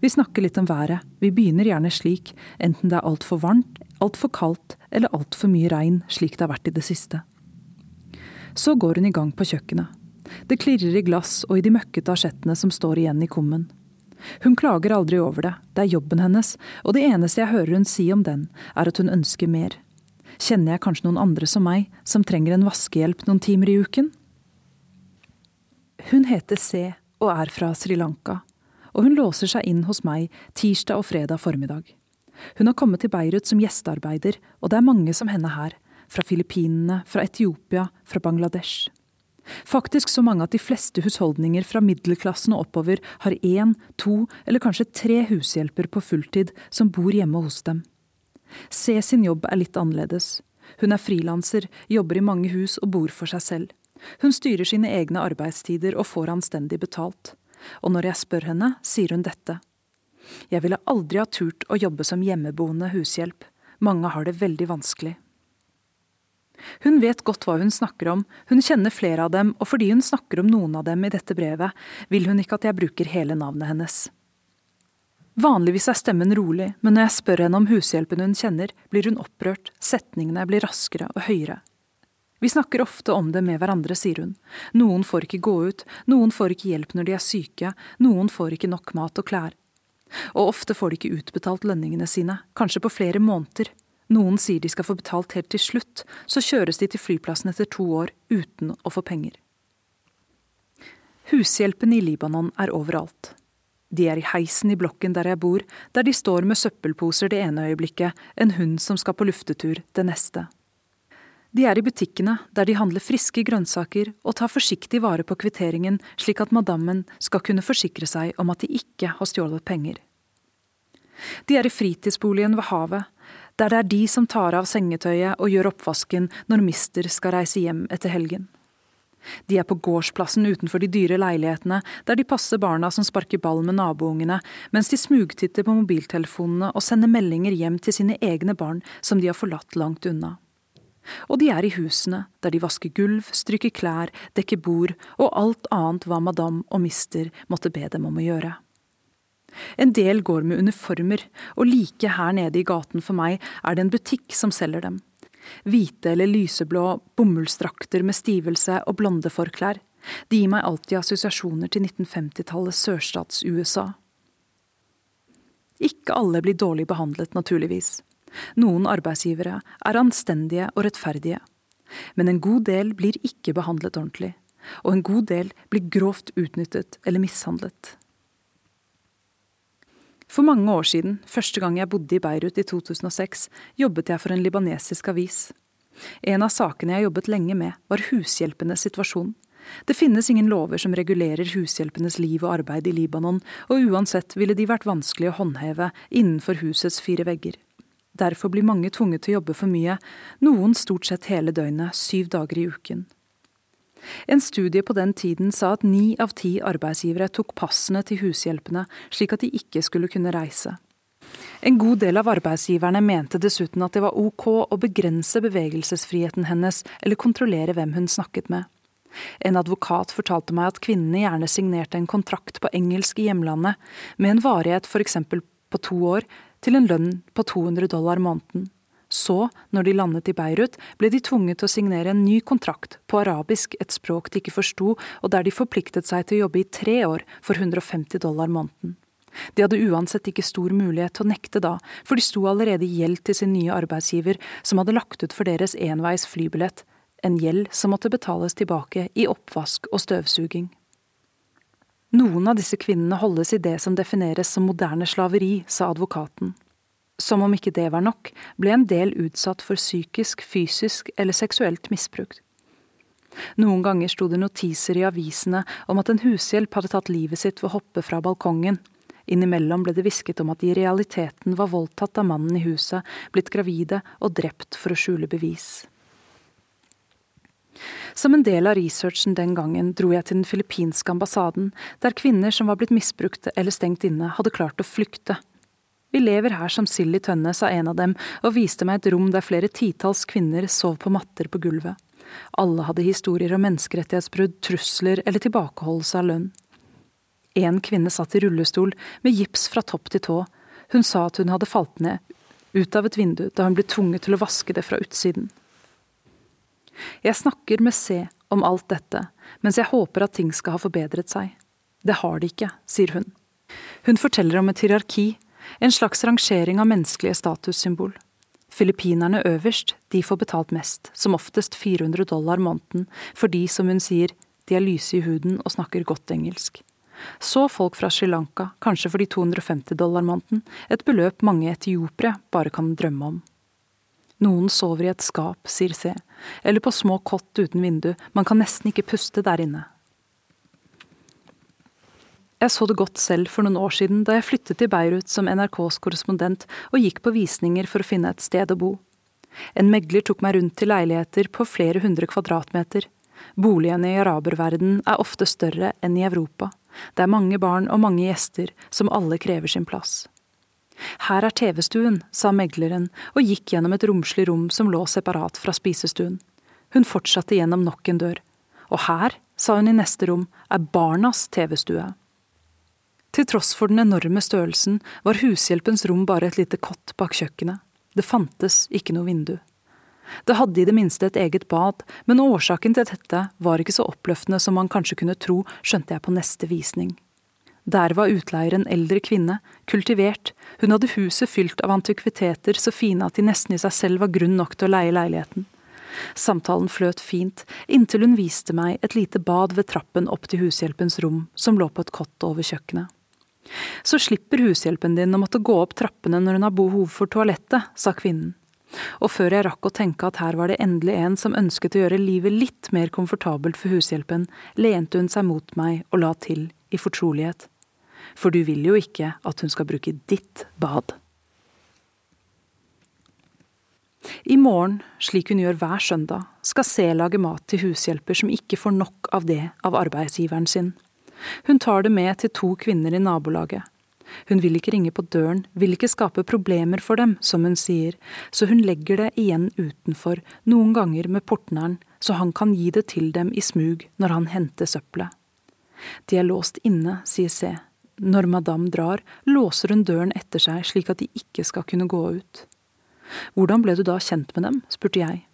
[SPEAKER 4] Vi snakker litt om været, vi begynner gjerne slik, enten det er altfor varmt, altfor kaldt eller altfor mye regn, slik det har vært i det siste. Så går hun i gang på kjøkkenet. Det klirrer i glass og i de møkkete asjettene som står igjen i kummen. Hun klager aldri over det, det er jobben hennes, og det eneste jeg hører hun si om den, er at hun ønsker mer. Kjenner jeg kanskje noen andre som meg, som trenger en vaskehjelp noen timer i uken? Hun heter C og er fra Sri Lanka, og hun låser seg inn hos meg tirsdag og fredag formiddag. Hun har kommet til Beirut som gjestearbeider, og det er mange som henne her, fra Filippinene, fra Etiopia, fra Bangladesh. Faktisk så mange at de fleste husholdninger fra middelklassen og oppover har én, to eller kanskje tre hushjelper på fulltid som bor hjemme hos dem. C sin jobb er litt annerledes. Hun er frilanser, jobber i mange hus og bor for seg selv. Hun styrer sine egne arbeidstider og får anstendig betalt. Og når jeg spør henne, sier hun dette. Jeg ville aldri ha turt å jobbe som hjemmeboende hushjelp. Mange har det veldig vanskelig. Hun vet godt hva hun snakker om, hun kjenner flere av dem, og fordi hun snakker om noen av dem i dette brevet, vil hun ikke at jeg bruker hele navnet hennes. Vanligvis er stemmen rolig, men når jeg spør henne om hushjelpen hun kjenner, blir hun opprørt, setningene blir raskere og høyere. Vi snakker ofte om det med hverandre, sier hun. Noen får ikke gå ut, noen får ikke hjelp når de er syke, noen får ikke nok mat og klær. Og ofte får de ikke utbetalt lønningene sine, kanskje på flere måneder, noen sier de skal få betalt helt til slutt, så kjøres de til flyplassen etter to år uten å få penger. Hushjelpen i Libanon er overalt. De er i heisen i blokken der jeg bor, der de står med søppelposer det ene øyeblikket, en hund som skal på luftetur det neste. De er i butikkene, der de handler friske grønnsaker og tar forsiktig vare på kvitteringen, slik at madammen skal kunne forsikre seg om at de ikke har stjålet penger. De er i fritidsboligen ved havet, der det er de som tar av sengetøyet og gjør oppvasken når mister skal reise hjem etter helgen. De er på gårdsplassen utenfor de dyre leilighetene, der de passer barna som sparker ball med naboungene, mens de smugtitter på mobiltelefonene og sender meldinger hjem til sine egne barn som de har forlatt langt unna. Og de er i husene, der de vasker gulv, stryker klær, dekker bord og alt annet hva madam og mister måtte be dem om å gjøre. En del går med uniformer, og like her nede i gaten for meg er det en butikk som selger dem. Hvite eller lyseblå bomullsdrakter med stivelse og blonde forklær. De gir meg alltid assosiasjoner til 1950-tallets sørstats-USA. Ikke alle blir dårlig behandlet, naturligvis. Noen arbeidsgivere er anstendige og rettferdige. Men en god del blir ikke behandlet ordentlig. Og en god del blir grovt utnyttet eller mishandlet. For mange år siden, første gang jeg bodde i Beirut i 2006, jobbet jeg for en libanesisk avis. En av sakene jeg jobbet lenge med, var hushjelpenes situasjon. Det finnes ingen lover som regulerer hushjelpenes liv og arbeid i Libanon, og uansett ville de vært vanskelig å håndheve innenfor husets fire vegger. Derfor blir mange tvunget til å jobbe for mye, noen stort sett hele døgnet, syv dager i uken. En studie på den tiden sa at ni av ti arbeidsgivere tok passene til hushjelpene, slik at de ikke skulle kunne reise. En god del av arbeidsgiverne mente dessuten at det var ok å begrense bevegelsesfriheten hennes eller kontrollere hvem hun snakket med. En advokat fortalte meg at kvinnene gjerne signerte en kontrakt på engelsk i hjemlandet, med en varighet f.eks. på to år, til en lønn på 200 dollar måneden. Så, når de landet i Beirut, ble de tvunget til å signere en ny kontrakt på arabisk, et språk de ikke forsto, og der de forpliktet seg til å jobbe i tre år for 150 dollar måneden. De hadde uansett ikke stor mulighet til å nekte da, for de sto allerede i gjeld til sin nye arbeidsgiver, som hadde lagt ut for deres enveis flybillett, en gjeld som måtte betales tilbake i oppvask og støvsuging. Noen av disse kvinnene holdes i det som defineres som moderne slaveri, sa advokaten. Som om ikke det var nok, ble en del utsatt for psykisk, fysisk eller seksuelt misbruk. Noen ganger sto det notiser i avisene om at en hushjelp hadde tatt livet sitt ved å hoppe fra balkongen. Innimellom ble det hvisket om at de i realiteten var voldtatt av mannen i huset, blitt gravide og drept for å skjule bevis. Som en del av researchen den gangen dro jeg til den filippinske ambassaden, der kvinner som var blitt misbrukt eller stengt inne, hadde klart å flykte. Vi lever her som sild i tønne, sa en av dem og viste meg et rom der flere titalls kvinner sov på matter på gulvet. Alle hadde historier om menneskerettighetsbrudd, trusler eller tilbakeholdelse av lønn. En kvinne satt i rullestol med gips fra topp til tå. Hun sa at hun hadde falt ned ut av et vindu da hun ble tvunget til å vaske det fra utsiden. Jeg snakker med C om alt dette, mens jeg håper at ting skal ha forbedret seg. Det har de ikke, sier hun. Hun forteller om et hierarki, en slags rangering av menneskelige statussymbol. Filippinerne øverst, de får betalt mest, som oftest 400 dollar måneden, fordi, som hun sier, de er lyse i huden og snakker godt engelsk. Så folk fra Sri Lanka, kanskje for de 250 dollar måneden, et beløp mange etiopiere bare kan drømme om. Noen sover i et skap, sier C, eller på små kott uten vindu, man kan nesten ikke puste der inne. Jeg så det godt selv for noen år siden da jeg flyttet til Beirut som NRKs korrespondent og gikk på visninger for å finne et sted å bo. En megler tok meg rundt til leiligheter på flere hundre kvadratmeter. Boligene i araberverden er ofte større enn i Europa. Det er mange barn og mange gjester som alle krever sin plass. Her er TV-stuen, sa megleren og gikk gjennom et romslig rom som lå separat fra spisestuen. Hun fortsatte gjennom nok en dør. Og her, sa hun i neste rom, er barnas TV-stue. Til tross for den enorme størrelsen var hushjelpens rom bare et lite kott bak kjøkkenet. Det fantes ikke noe vindu. Det hadde i det minste et eget bad, men årsaken til dette var ikke så oppløftende som man kanskje kunne tro, skjønte jeg på neste visning. Der var utleier en eldre kvinne, kultivert, hun hadde huset fylt av antikviteter så fine at de nesten i seg selv var grunn nok til å leie leiligheten. Samtalen fløt fint, inntil hun viste meg et lite bad ved trappen opp til hushjelpens rom, som lå på et kott over kjøkkenet. Så slipper hushjelpen din å måtte gå opp trappene når hun har behov for toalettet, sa kvinnen. Og før jeg rakk å tenke at her var det endelig en som ønsket å gjøre livet litt mer komfortabelt for hushjelpen, lente hun seg mot meg og la til i fortrolighet for du vil jo ikke at hun skal bruke ditt bad. I morgen, slik hun gjør hver søndag, skal C lage mat til hushjelper som ikke får nok av det av arbeidsgiveren sin. Hun tar det med til to kvinner i nabolaget. Hun vil ikke ringe på døren, vil ikke skape problemer for dem, som hun sier, så hun legger det igjen utenfor, noen ganger med portneren, så han kan gi det til dem i smug når han henter søppelet. De er låst inne, sier C. Når madame drar, låser hun døren etter seg slik at de ikke skal kunne gå ut. Hvordan ble du da kjent med dem, spurte jeg.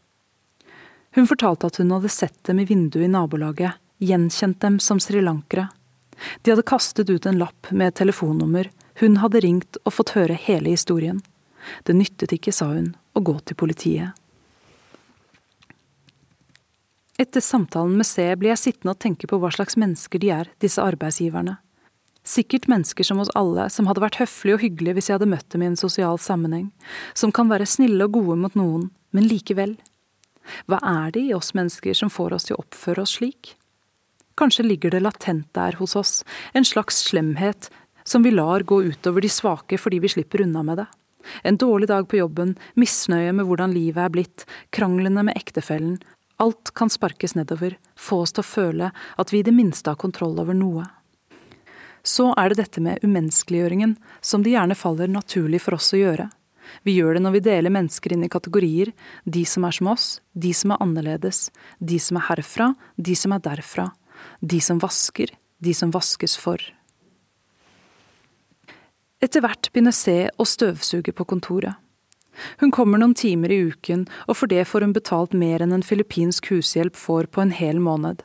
[SPEAKER 4] Hun fortalte at hun hadde sett dem i vinduet i nabolaget, gjenkjent dem som srilankere. De hadde kastet ut en lapp med et telefonnummer, hun hadde ringt og fått høre hele historien. Det nyttet ikke, sa hun, å gå til politiet. Etter samtalen med C blir jeg sittende og tenke på hva slags mennesker de er, disse arbeidsgiverne. Sikkert mennesker som oss alle, som hadde vært høflige og hyggelige hvis jeg hadde møtt dem i en sosial sammenheng, som kan være snille og gode mot noen, men likevel. Hva er det i oss mennesker som får oss til å oppføre oss slik? Kanskje ligger det latent der hos oss, en slags slemhet som vi lar gå utover de svake fordi vi slipper unna med det. En dårlig dag på jobben, misnøye med hvordan livet er blitt, kranglene med ektefellen, alt kan sparkes nedover, få oss til å føle at vi i det minste har kontroll over noe. Så er det dette med umenneskeliggjøringen, som det gjerne faller naturlig for oss å gjøre. Vi gjør det når vi deler mennesker inn i kategorier, de som er som oss, de som er annerledes, de som er herfra, de som er derfra, de som vasker, de som vaskes for. Etter hvert begynner C å støvsuge på kontoret. Hun kommer noen timer i uken, og for det får hun betalt mer enn en filippinsk hushjelp får på en hel måned.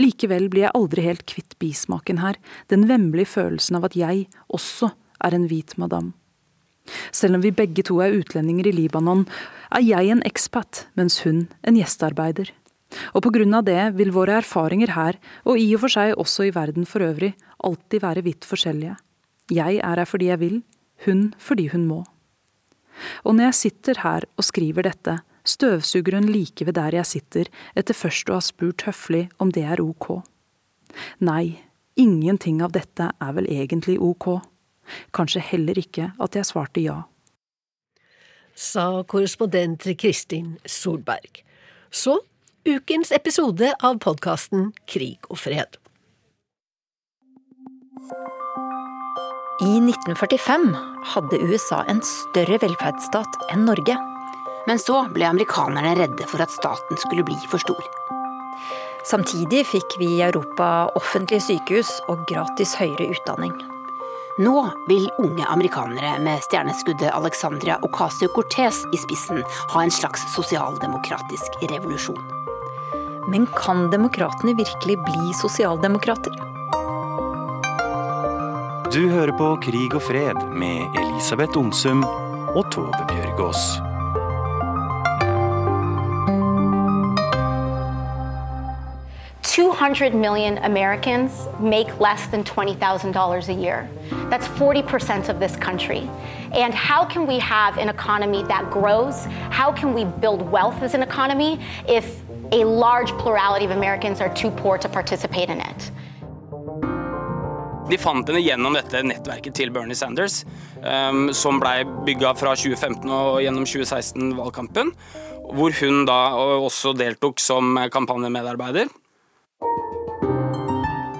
[SPEAKER 4] Likevel blir jeg aldri helt kvitt bismaken her, den vemmelige følelsen av at jeg også er en hvit madam. Selv om vi begge to er utlendinger i Libanon, er jeg en ekspat, mens hun en gjestearbeider. Og av det vil våre erfaringer her, og i og for seg også i verden for øvrig, alltid være vidt forskjellige. Jeg er her fordi jeg vil, hun fordi hun må. Og når jeg sitter her og skriver dette, støvsuger hun like ved der jeg sitter, etter først å ha spurt høflig om det er ok. Nei, ingenting av dette er vel egentlig ok. Kanskje heller ikke at jeg svarte ja.
[SPEAKER 2] Sa korrespondent Kristin Solberg. Så ukens episode av podkasten Krig og fred.
[SPEAKER 17] I 1945 hadde USA en større velferdsstat enn Norge.
[SPEAKER 18] Men så ble amerikanerne redde for at staten skulle bli for stor.
[SPEAKER 17] Samtidig fikk vi i Europa offentlige sykehus og gratis høyere utdanning.
[SPEAKER 18] Nå vil unge amerikanere med stjerneskuddet Alexandria Ocasio-Cortez i spissen ha en slags sosialdemokratisk revolusjon.
[SPEAKER 17] Men kan demokratene virkelig bli sosialdemokrater?
[SPEAKER 7] Du hører på Krig og fred med Elisabeth Onsum og Tove Bjørgaas.
[SPEAKER 19] Two hundred million Americans make less than twenty thousand dollars a year. That's forty percent of this country. And how can we have an economy that grows? How can we build wealth as an economy if a large plurality of Americans are too poor to participate in it?
[SPEAKER 20] De fant henne gjennom dette nettverket til Bernie Sanders, um, som blei bygga fra 2015 og gjennom 2016-valgkampen. Hvor hun da også deltok som kampanjemedarbeider.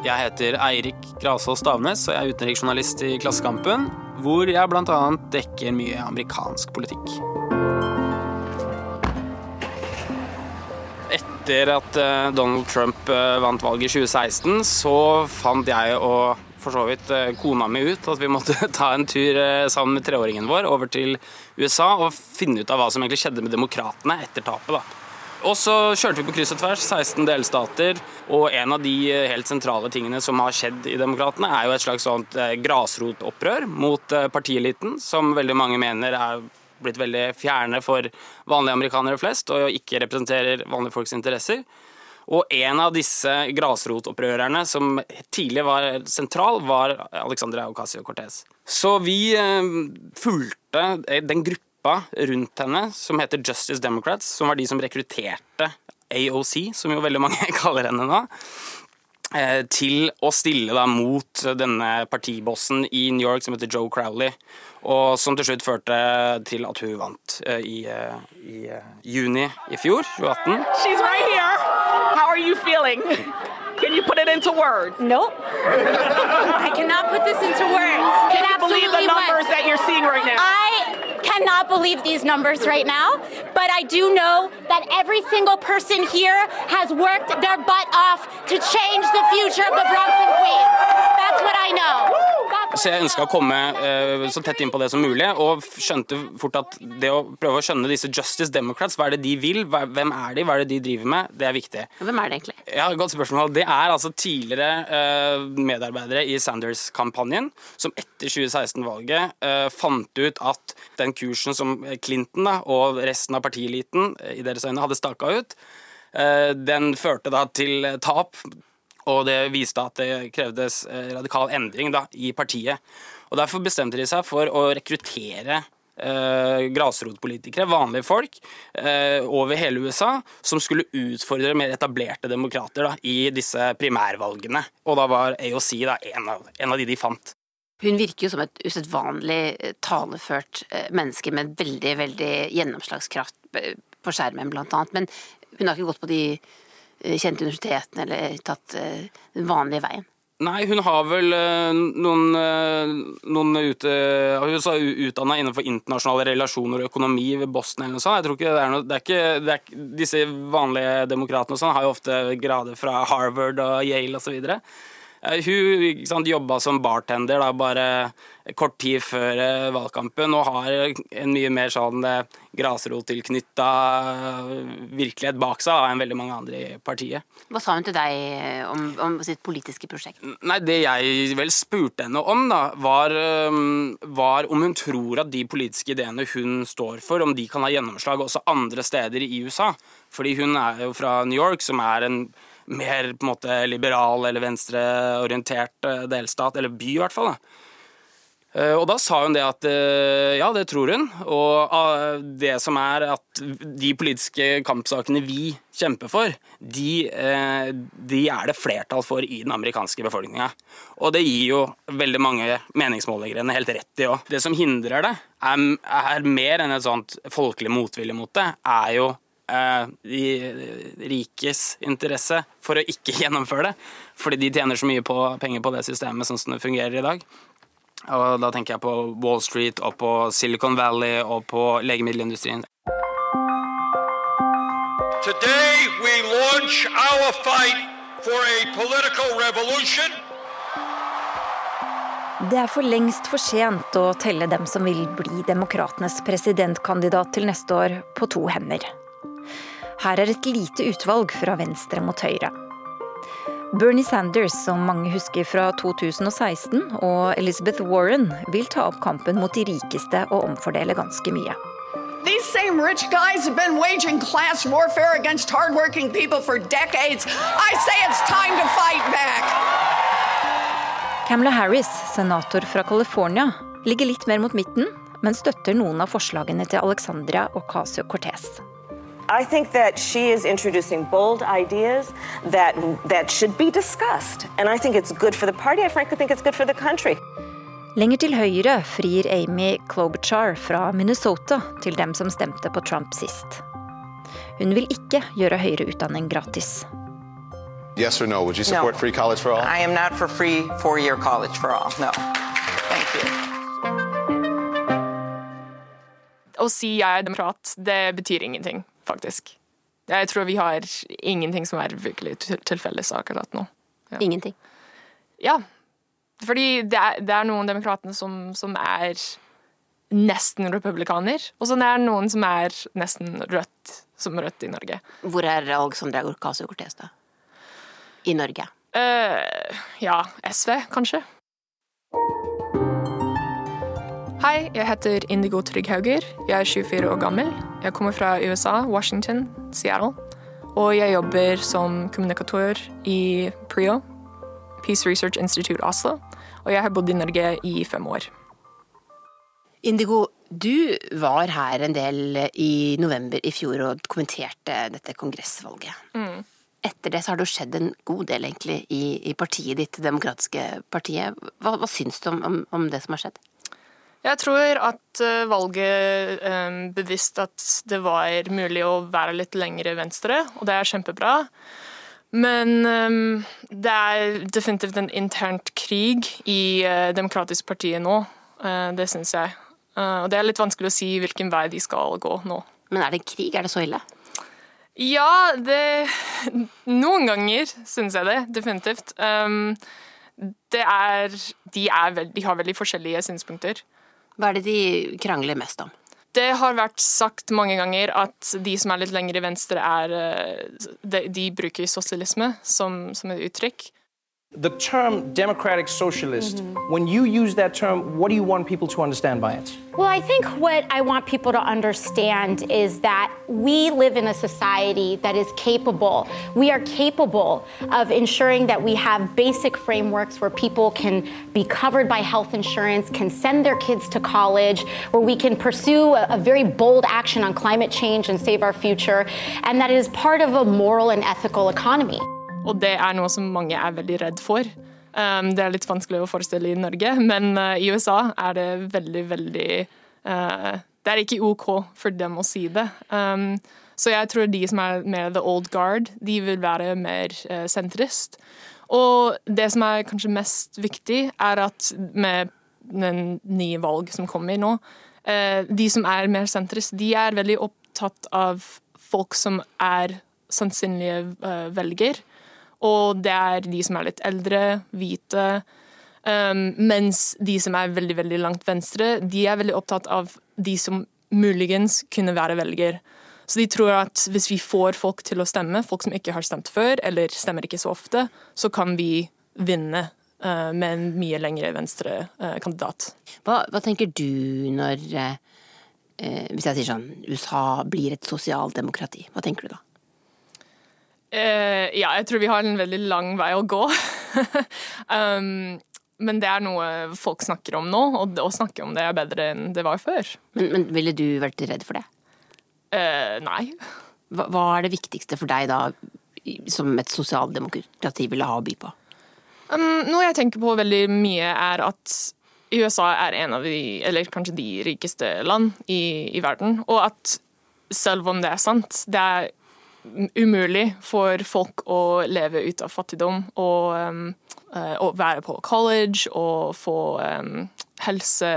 [SPEAKER 20] Jeg heter Eirik Grasås Stavnes og jeg er utenriksjournalist i Klassekampen, hvor jeg bl.a. dekker mye amerikansk politikk. Etter at eh, Donald Trump eh, vant valget i 2016, så fant jeg og for så vidt eh, kona mi ut at vi måtte ta en tur sammen med treåringen vår over til USA og finne ut av hva som egentlig skjedde med demokratene etter tapet. da. Og så kjørte vi på kryss og tvers, 16 delstater, og en av de helt sentrale tingene som har skjedd i Demokratene, er jo et slags sånt grasrotopprør mot partieliten, som veldig mange mener er blitt veldig fjerne for vanlige amerikanere flest, og ikke representerer vanlige folks interesser. Og en av disse grasrotopprørerne som tidlig var sentral, var Alexandra Ocasio-Cortez. Så vi fulgte den gruppa rundt henne som heter Justice Democrats, som var de som rekrutterte AOC, som jo veldig mange kaller henne nå, til å stille da mot denne partibossen i New York som heter Joe Crowley, og som til slutt førte til at hun vant i, i juni i fjor, 2018.
[SPEAKER 21] She's right here. How are you feeling? Can you put it into words?
[SPEAKER 19] Nope. I cannot put this into words.
[SPEAKER 21] Can you believe the numbers that you're seeing right now?
[SPEAKER 19] I cannot believe these numbers right now, but I do know that every single person here has worked their butt off to change the future of the Bronx and Queens. That's what I know.
[SPEAKER 20] Så jeg ønska å komme eh, så tett inn på det som mulig, og skjønte fort at det å prøve å skjønne disse Justice Democrats, hva er det de vil, hva, hvem er de, hva er det de driver med, det er viktig.
[SPEAKER 18] Hvem er det egentlig?
[SPEAKER 20] Ja, Godt spørsmål. Det er altså tidligere eh, medarbeidere i Sanders-kampanjen som etter 2016-valget eh, fant ut at den kursen som Clinton da, og resten av partieliten i deres øyne hadde staka ut, eh, den førte da til tap. Og det viste at det krevdes radikal endring da, i partiet. Og Derfor bestemte de seg for å rekruttere eh, grasrotpolitikere, vanlige folk, eh, over hele USA, som skulle utfordre mer etablerte demokrater da, i disse primærvalgene. Og da var AOC da, en, av, en av de de fant.
[SPEAKER 18] Hun virker jo som et usedvanlig taleført menneske med veldig, veldig gjennomslagskraft på skjermen, blant annet. Men hun har ikke gått på de kjente universitetene eller tatt den vanlige veien.
[SPEAKER 20] Nei, hun har vel noen, noen ute, hun er utdanna innenfor internasjonale relasjoner og økonomi ved Boston eller noe sånt. Jeg tror ikke det er noe, det er ikke, det er, Disse vanlige demokratene og sånn har jo ofte grader fra Harvard og Yale osv. Hun sant, jobba som bartender da, bare kort tid før eh, valgkampen og har en mye mer sånn eh, grasrottilknytta virkelighet bak seg enn veldig mange andre i partiet.
[SPEAKER 18] Hva sa hun til deg om, om sitt politiske prosjekt?
[SPEAKER 20] Nei, Det jeg vel spurte henne om, da, var, var, om hun tror at de politiske ideene hun står for, om de kan ha gjennomslag også andre steder i USA. Fordi hun er jo fra New York, som er en mer på en måte liberal eller venstreorientert eh, delstat, eller by i hvert fall. da. Eh, og da sa hun det at eh, ja, det tror hun. Og det som er at de politiske kampsakene vi kjemper for, de, de er det flertall for i den amerikanske befolkninga. Og det gir jo veldig mange meningsmålingere helt rett i òg. Det som hindrer det, er, er mer enn et sånt folkelig motvilje mot det, er jo Eh, de rikes interesse for å ikke gjennomføre det. Fordi de tjener så mye på, penger på det systemet sånn som det fungerer i dag. Og da tenker jeg på Wall Street og på Silicon Valley og på legemiddelindustrien. Today we launch our fight
[SPEAKER 17] for a political revolution. Det er for lengst for sent å telle dem som vil bli demokratenes presidentkandidat til neste år, på to hender. Her er et lite utvalg fra venstre mot høyre. Bernie Sanders, som mange husker fra 2016, og Elizabeth Warren vil ta opp kampen mot de rikeste og omfordele ganske mye. These same rich guys have been waging class warfare against hardworking people for decades. I say it's time to fight back. Kamala Harris, senator fra California, ligger litt mer mot midten, men støtter noen av forslagene til Alexandria Ocasio-Cortez. I think that she is introducing bold ideas that that should be discussed, and I think it's good for the party. I frankly think it's good for the country. Lenger til høyre frir Amy Klobuchar fra Minnesota til dem som stemte på Trump sist. Hun vil ikke gjøre høyere utdanning gratis.
[SPEAKER 22] Yes or no? Would you support no. free college for all? I am not for free four-year college for all. No. Thank you.
[SPEAKER 23] Å si jeg er demokrat, det betyr ingenting faktisk. Jeg tror vi har ingenting som er virkelig til felles akkurat nå.
[SPEAKER 18] Ja. Ingenting?
[SPEAKER 23] Ja. Fordi det er, det er noen demokratene som, som, er nesten republikaner, og så er det noen som er nesten rødt, som rødt i Norge.
[SPEAKER 18] Hvor er Alexandra Ocasio-Cortez, da? I Norge?
[SPEAKER 23] Uh, ja, SV, kanskje. Hei, jeg heter Indigo Trygghauger. Jeg er 24 år gammel. Jeg kommer fra USA, Washington, Seattle. Og jeg jobber som kommunikatør i PRIO, Peace Research Institute Oslo. Og jeg har bodd i Norge i fem år.
[SPEAKER 18] Indigo, du var her en del i november i fjor og kommenterte dette kongressvalget. Mm. Etter det så har det skjedd en god del egentlig i, i partiet ditt, Det demokratiske partiet. Hva, hva syns du om, om, om det som har skjedd?
[SPEAKER 23] Jeg tror at eh, valget bevisste beviste at det var mulig å være litt lengre venstre, og det er kjempebra. Men um, det er definitivt en internt krig i Demokratisk partiet nå. Det syns jeg. Og det er litt vanskelig å si hvilken vei de skal gå nå.
[SPEAKER 18] Men er det krig? Er det så ille?
[SPEAKER 23] Ja, det Noen ganger syns jeg det. Definitivt. Det er de, er veld, de har veldig forskjellige synspunkter.
[SPEAKER 18] Hva er det de krangler mest om?
[SPEAKER 23] Det har vært sagt mange ganger at de som er litt lenger i venstre, er, eh, de, de bruker sosialisme som, som et uttrykk.
[SPEAKER 24] The term democratic socialist, mm -hmm. when you use that term, what do you want people to understand by it?
[SPEAKER 19] Well, I think what I want people to understand is that we live in a society that is capable. We are capable of ensuring that we have basic frameworks where people can be covered by health insurance, can send their kids to college, where we can pursue a, a very bold action on climate change and save our future, and that is part of a moral and ethical economy.
[SPEAKER 23] Og det er noe som mange er veldig redd for. Um, det er litt vanskelig å forestille i Norge, men uh, i USA er det veldig, veldig uh, Det er ikke OK for dem å si det. Um, så jeg tror de som er mer the old guard, de vil være mer uh, sentrist. Og det som er kanskje mest viktig, er at med den nye valg som kommer nå, uh, de som er mer sentrist, de er veldig opptatt av folk som er sannsynlige uh, velger. Og det er de som er litt eldre, hvite. Um, mens de som er veldig veldig langt venstre, de er veldig opptatt av de som muligens kunne være velger. Så de tror at hvis vi får folk til å stemme, folk som ikke har stemt før, eller stemmer ikke så ofte, så kan vi vinne uh, med en mye lengre venstrekandidat.
[SPEAKER 18] Uh, hva, hva, tenker du når uh, Hvis jeg sier sånn USA blir et sosialdemokrati, hva tenker du da?
[SPEAKER 23] Ja, jeg tror vi har en veldig lang vei å gå. um, men det er noe folk snakker om nå, og å snakke om det er bedre enn det var før.
[SPEAKER 18] Men, men ville du vært redd for det?
[SPEAKER 23] Uh, nei.
[SPEAKER 18] Hva, hva, er det viktigste for deg da, som et sosialdemokrati ville ha å by på?
[SPEAKER 23] Um, noe jeg tenker på veldig mye, er at USA er en av de, eller kanskje de rikeste land i, i verden, og at selv om det er sant, det er umulig for folk å leve ut av fattigdom og um, Eh, å være på college og få um, helse...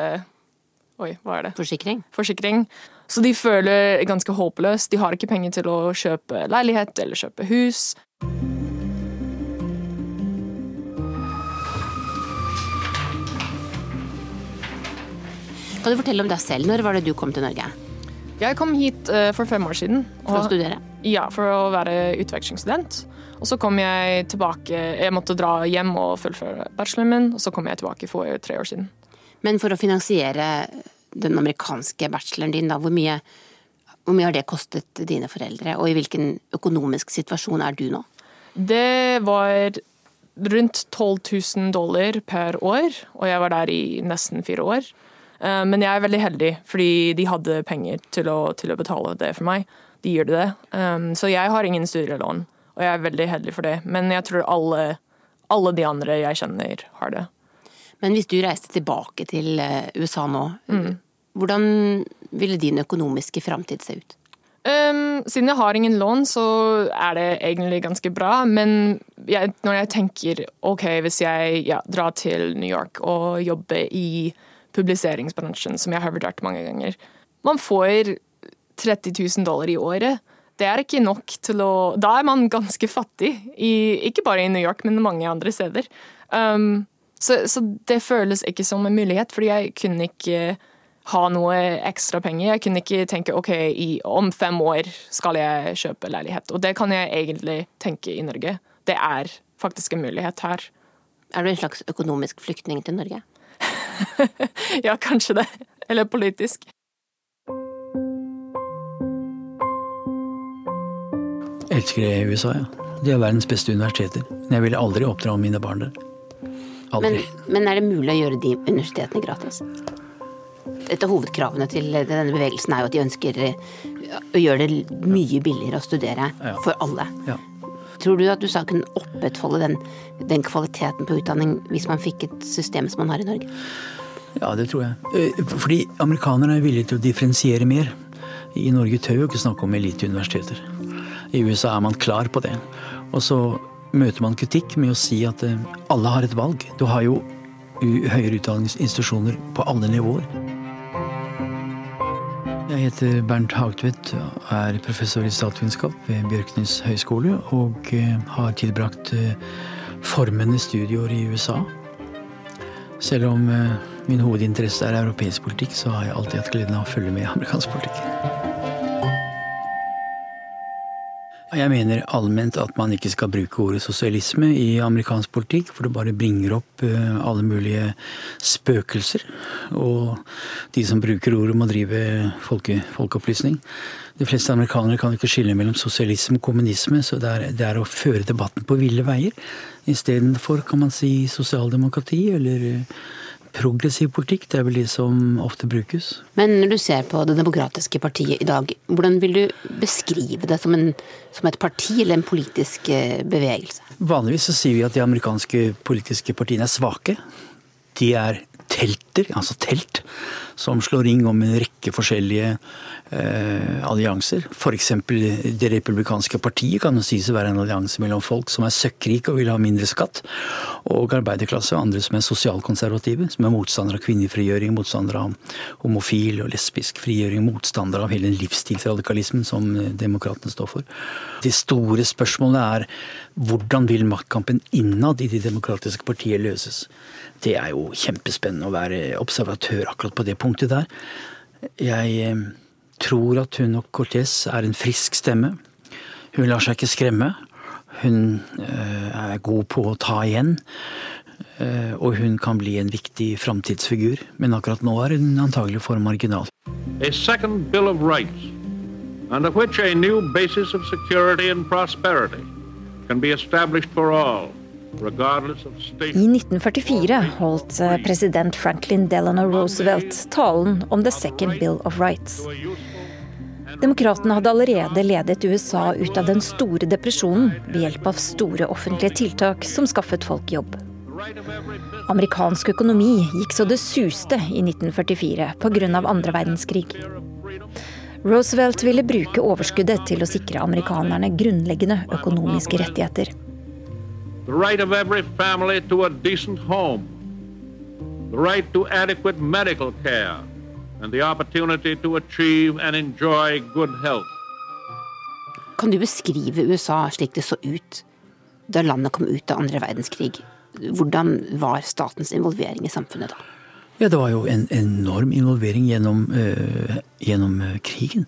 [SPEAKER 23] Oi, hva er det?
[SPEAKER 18] Forsikring.
[SPEAKER 23] Forsikring. Så de føler ganske håpløst. De har ikke penger til å kjøpe leilighet eller kjøpe hus.
[SPEAKER 18] Kan du fortelle om deg selv? Når var det du kom til Norge?
[SPEAKER 23] Jeg kom hit uh, for fem år siden.
[SPEAKER 18] For å studere?
[SPEAKER 23] Ja, for å være utvekslingsstudent. Og så kom jeg tilbake Jeg måtte dra hjem og fullføre bacheloren min, og så kom jeg tilbake for tre år siden.
[SPEAKER 18] Men for å finansiere den amerikanske bacheloren din, da, hvor mye, hvor mye har det kostet dine foreldre, og i hvilken økonomisk situasjon er du nå?
[SPEAKER 23] Det var rundt 12 000 dollar per år, og jeg var der i nesten fire år. Eh, men jeg er veldig heldig, fordi de hadde penger til å, til å betale det for meg. De gjør det. Um, så jeg har ingen studielån og jeg er veldig heldig for det. Men jeg tror alle, alle de andre jeg kjenner, har det.
[SPEAKER 18] Men hvis du reiste tilbake til eh, USA nå, mm. hvordan ville din økonomiske framtid se ut?
[SPEAKER 23] Um, siden jeg har ingen lån, så er det egentlig ganske bra. Men jeg, når jeg tenker OK, hvis jeg ja, drar til New York og jobber i publiseringsbransjen, som jeg har vurdert mange ganger Man får 30 000 dollar i året det er ikke nok til å Da er man ganske fattig. I, ikke bare i New York, men mange andre steder. Um, så, så, det føles ikke som en mulighet, fordi jeg kunne ikke ha noe ekstra penger. Jeg kunne ikke tenke OK, i, om fem år skal jeg kjøpe leilighet. Og det kan jeg egentlig tenke i Norge. Det er faktisk en mulighet her.
[SPEAKER 18] Er du en slags økonomisk flyktning til Norge?
[SPEAKER 23] ja, kanskje det. Eller politisk.
[SPEAKER 25] Elsker jeg USA, ja. De har verdens beste universiteter. Men jeg ville aldri oppdra mine barn der.
[SPEAKER 18] Men, men, er det mulig å gjøre de universitetene gratis? Et av hovedkravene til denne bevegelsen er jo at de ønsker å gjøre det mye billigere å studere ja. for alle. Ja. Tror du at du sa kunne opprettholde den, den, kvaliteten på utdanning hvis man fikk et system som man har i Norge?
[SPEAKER 25] Ja, det tror jeg. Eh, fordi amerikanerne er villige til å differensiere mer. I Norge tør vi jo ikke snakke om eliteuniversiteter. I USA er man klar på det. Og så møter man kritikk med å si at eh, alle har et valg. Du har jo høyere utdanningsinstitusjoner på alle nivåer. Jeg heter Bernt Hagtvedt og er professor i statsvitenskap ved Bjørknes høgskole. Og eh, har tilbrakt eh, formende studieår i USA. Selv om min hovedinteresse er europeisk politikk, så har jeg alltid hatt gleden av å følge med i amerikansk politikk. Jeg mener allment at man ikke skal bruke ordet sosialisme i amerikansk politikk, for det bare bringer opp eh, alle mulige spøkelser. Og de som bruker ordet, må drive folke, folkeopplysning. De fleste amerikanere kan ikke skille mellom sosialisme og kommunisme, så det er, det er å føre debatten på ville veier. Istedenfor kan man si sosialdemokrati eller progressiv politikk. Det er vel de som ofte brukes.
[SPEAKER 18] Men når du ser på Det demokratiske partiet i dag, hvordan vil du beskrive det som, en, som et parti eller en politisk eh, bevegelse?
[SPEAKER 25] Vanligvis så sier vi at de amerikanske politiske partiene er svake. De er telter, altså telt, som slår ring om en rekke forskjellige eh, allianser. F.eks. Det republikanske partiet kan jo sies å være en allianse mellom folk som er søkkrike og vil ha mindre skatt, og arbeiderklasse og andre som er sosialkonservative, som er motstandere av kvinnefrigjøring, motstandere av homofil og lesbisk frigjøring, motstandere av hele den livsstilsradikalismen som demokratene står for. Det store spørsmålet er hvordan vil maktkampen innad i de demokratiske partier løses? Det er jo kjempespennende å være observatør akkurat på det punktet der. Jeg eh, tror at hun og Cortez er en frisk stemme. Hun lar seg ikke skremme. Hun eh, er god på å ta igjen. Eh, og hun kan bli en viktig framtidsfigur, men akkurat nå er hun antagelig for marginal. A second bill of rights, under which a new basis of security and prosperity can be established for all. I 1944 holdt eh, president Franklin Delano Roosevelt talen om The Second Bill of Rights. Demokratene hadde allerede ledet USA ut av den store depresjonen ved hjelp av store offentlige tiltak som skaffet folk jobb. Amerikansk økonomi gikk så det suste i 1944 pga. andre verdenskrig. Roosevelt ville bruke overskuddet til å sikre amerikanerne grunnleggende økonomiske rettigheter the right of every family to a decent home, the right to adequate medical care, and the opportunity to achieve and enjoy good health. Kan du beskrive USA slik det så ut da landet kom ut av andre verdenskrig? Hvordan var statens involvering i samfunnet da? Ja, Det var jo en enorm involvering gjennom, uh, gjennom øh, krigen.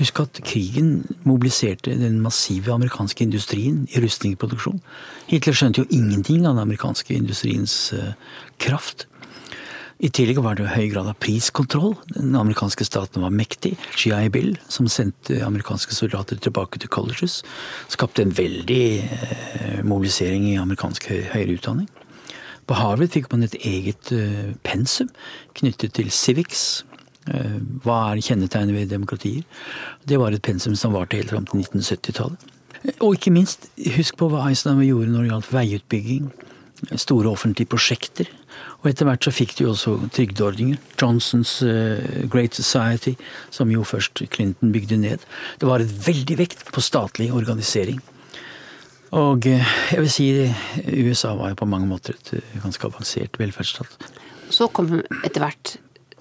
[SPEAKER 25] Husk at krigen mobiliserte den massive amerikanske industrien i rustningsproduksjon. Hitler skjønte jo ingenting av den amerikanske industriens uh, kraft. I tillegg var det høy grad av priskontroll. Den amerikanske staten var mektig. GI Bill, som sendte amerikanske soldater tilbake til colleges, skapte en veldig uh, mobilisering i amerikansk høyere utdanning. På Harvard fikk man et eget uh, pensum knyttet til civics, Eh, hva er kjennetegnet ved demokratier? Det var et pensum som varte helt fram til 1970-tallet. Og ikke minst, husk på hva Eisenhower gjorde når det gjaldt veiutbygging. Store offentlige prosjekter. Og etter hvert så fikk de også trygdeordninger. Johnsons Great Society, som jo først Clinton bygde ned. Det var et veldig vekt på statlig organisering. Og jeg vil si USA var jo på mange måter et ganske avansert velferdsstat.
[SPEAKER 18] Så kom etter hvert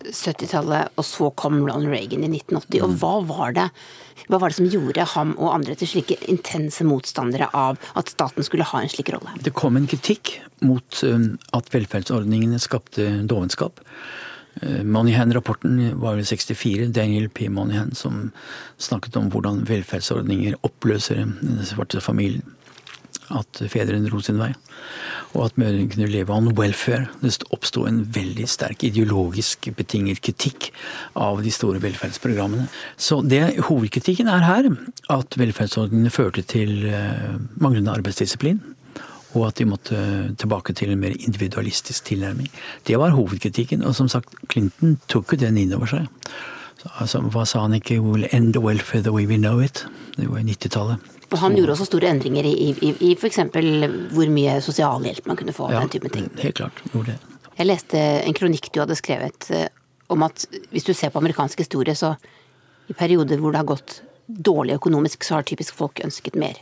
[SPEAKER 18] 70-tallet, og så kom Ronald Reagan i 1980. Og hva var, det, hva var det som gjorde ham og andre til slike intense motstandere av at staten skulle ha en slik rolle?
[SPEAKER 25] Det kom en kritikk mot um, at velferdsordningene skapte dovenskap. Uh, Moneyhan-rapporten var i 64. Daniel P. Moneyhan som snakket om hvordan velferdsordninger oppløser den svarte familien. At fedrene dro sin vei og at mødrene kunne leve on welfare. Det oppsto en veldig sterk ideologisk betinget kritikk av de store velferdsprogrammene. Så det, hovedkritikken er her at velferdsordningene førte til uh, manglende arbeidsdisiplin. Og at de måtte tilbake til en mer individualistisk tilnærming. Det var hovedkritikken. Og som sagt, Clinton tok jo den inn over seg. Altså, hva sa han ikke? We'll end the welfare the way we know it. Det var i 90-tallet.
[SPEAKER 18] Og han gjorde også store endringer i, i, i f.eks. hvor mye sosialhjelp man kunne få. Ja, den type ting.
[SPEAKER 25] helt klart. Gjorde det.
[SPEAKER 18] Jeg leste en kronikk du hadde skrevet eh, om at hvis du ser på amerikansk historie, så i perioder hvor det har gått dårlig økonomisk, så har typisk folk ønsket mer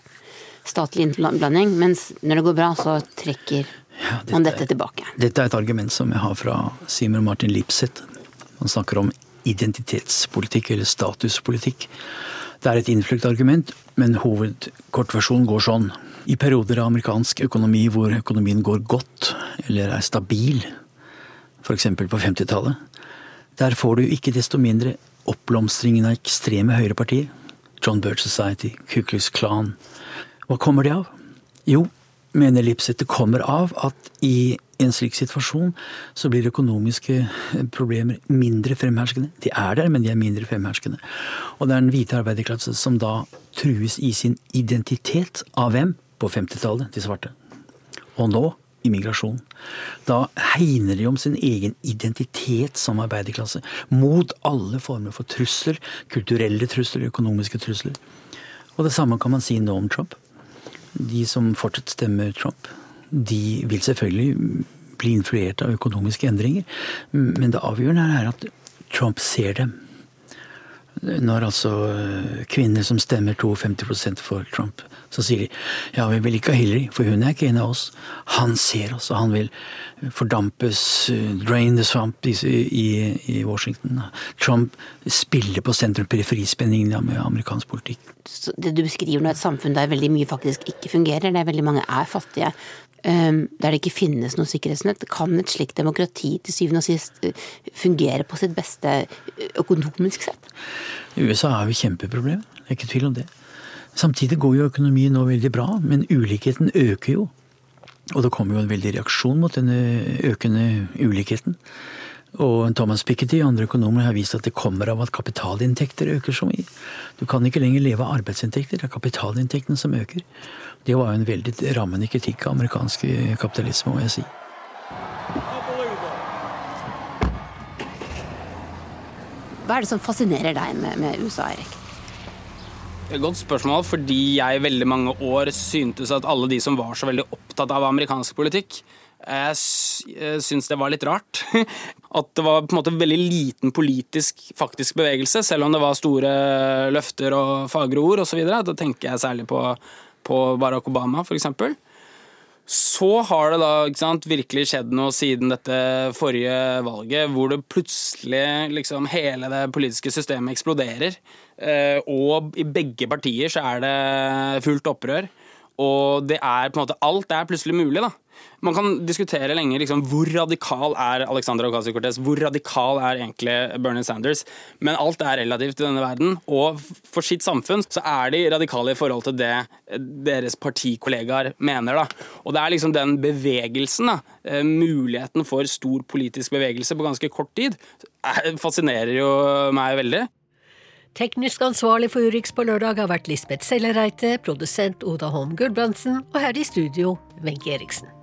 [SPEAKER 18] statlig innblanding. Mens når det går bra, så trekker ja, dette, man dette tilbake.
[SPEAKER 25] Dette er et argument som jeg har fra Simer Martin Lipseth. Han snakker om identitetspolitikk eller statuspolitikk. Det er et innfløkt argument, men hovedkortversjonen går sånn. I perioder av amerikansk økonomi hvor økonomien går godt, eller er stabil, f.eks. på 50-tallet, der får du ikke desto mindre oppblomstringen av ekstreme høyrepartier. John Birch Society, Ku Klux Klan. Hva kommer det av? Jo, mener Lipset, det kommer av at i en slik situasjon så blir økonomiske problemer mindre fremherskende. De er der, men de er mindre fremherskende. Og det er den hvite arbeiderklasse som da trues i sin identitet av hvem? På 50-tallet, de svarte. Og nå immigrasjon. Da hegner de om sin egen identitet som arbeiderklasse. Mot alle former for trusler. Kulturelle trusler, økonomiske trusler. Og det samme kan man si nå om Trump. De som fortsatt stemmer Trump, de vil selvfølgelig bli influert av økonomiske endringer. Men det avgjørende er at Trump ser dem. Når altså eh, kvinner som stemmer 52% for Trump, så sier de ja, vi vil ikke ha Hillary, for hun er ikke en av oss. Han ser oss, og han vil fordampes, eh, drain the swamp i, i Washington. Trump spiller på sentrum-periferispenningen med amerikansk politikk.
[SPEAKER 18] Så det du beskriver nå, er et samfunn der veldig mye faktisk ikke fungerer, der veldig mange er fattige. Ehm, der det ikke finnes noe sikkerhetsnett. Kan et slikt demokrati til syvende og sist eh, fungere på sitt beste eh, økonomisk sett?
[SPEAKER 25] USA har jo kjempeproblem, det er ikke tvil om det. Samtidig går jo økonomien nå veldig bra, men ulikheten øker jo. Og det kommer jo en veldig reaksjon mot denne økende ulikheten. Og Thomas Piketty og andre økonomer har vist at det kommer av at kapitalinntekter øker så mye. Du kan ikke lenger leve av arbeidsinntekter, det er kapitalinntektene som øker. Det var jo en veldig rammende kritikk av amerikansk kapitalisme, må jeg si.
[SPEAKER 18] Hva er det som fascinerer deg med, med USA, Erik?
[SPEAKER 20] Godt spørsmål, fordi jeg i veldig mange år syntes at alle de som var så veldig opptatt av amerikansk politikk, jeg syns det var litt rart. At det var på en måte veldig liten politisk faktisk bevegelse, selv om det var store løfter og fagre ord osv. Da tenker jeg særlig på på Barack Obama, f.eks. Så har det da sant, virkelig skjedd noe siden dette forrige valget, hvor det plutselig liksom hele det politiske systemet eksploderer. Eh, og i begge partier så er det fullt opprør. Og det er på en måte alt er plutselig mulig, da. Man kan diskutere lenge liksom, hvor radikal er Alexandra Ocasio-Cortez, hvor radikal er egentlig Bernie Sanders, men alt er relativt i denne verden. Og for sitt samfunn så er de radikale i forhold til det deres partikollegaer mener. Da. Og det er liksom den bevegelsen, da, eh, muligheten for stor politisk bevegelse på ganske kort tid, fascinerer jo meg veldig.
[SPEAKER 2] Teknisk ansvarlig for Urix på lørdag har vært Lisbeth Sellereite, produsent Oda Holm Gulbrandsen og her i studio Wenche Eriksen.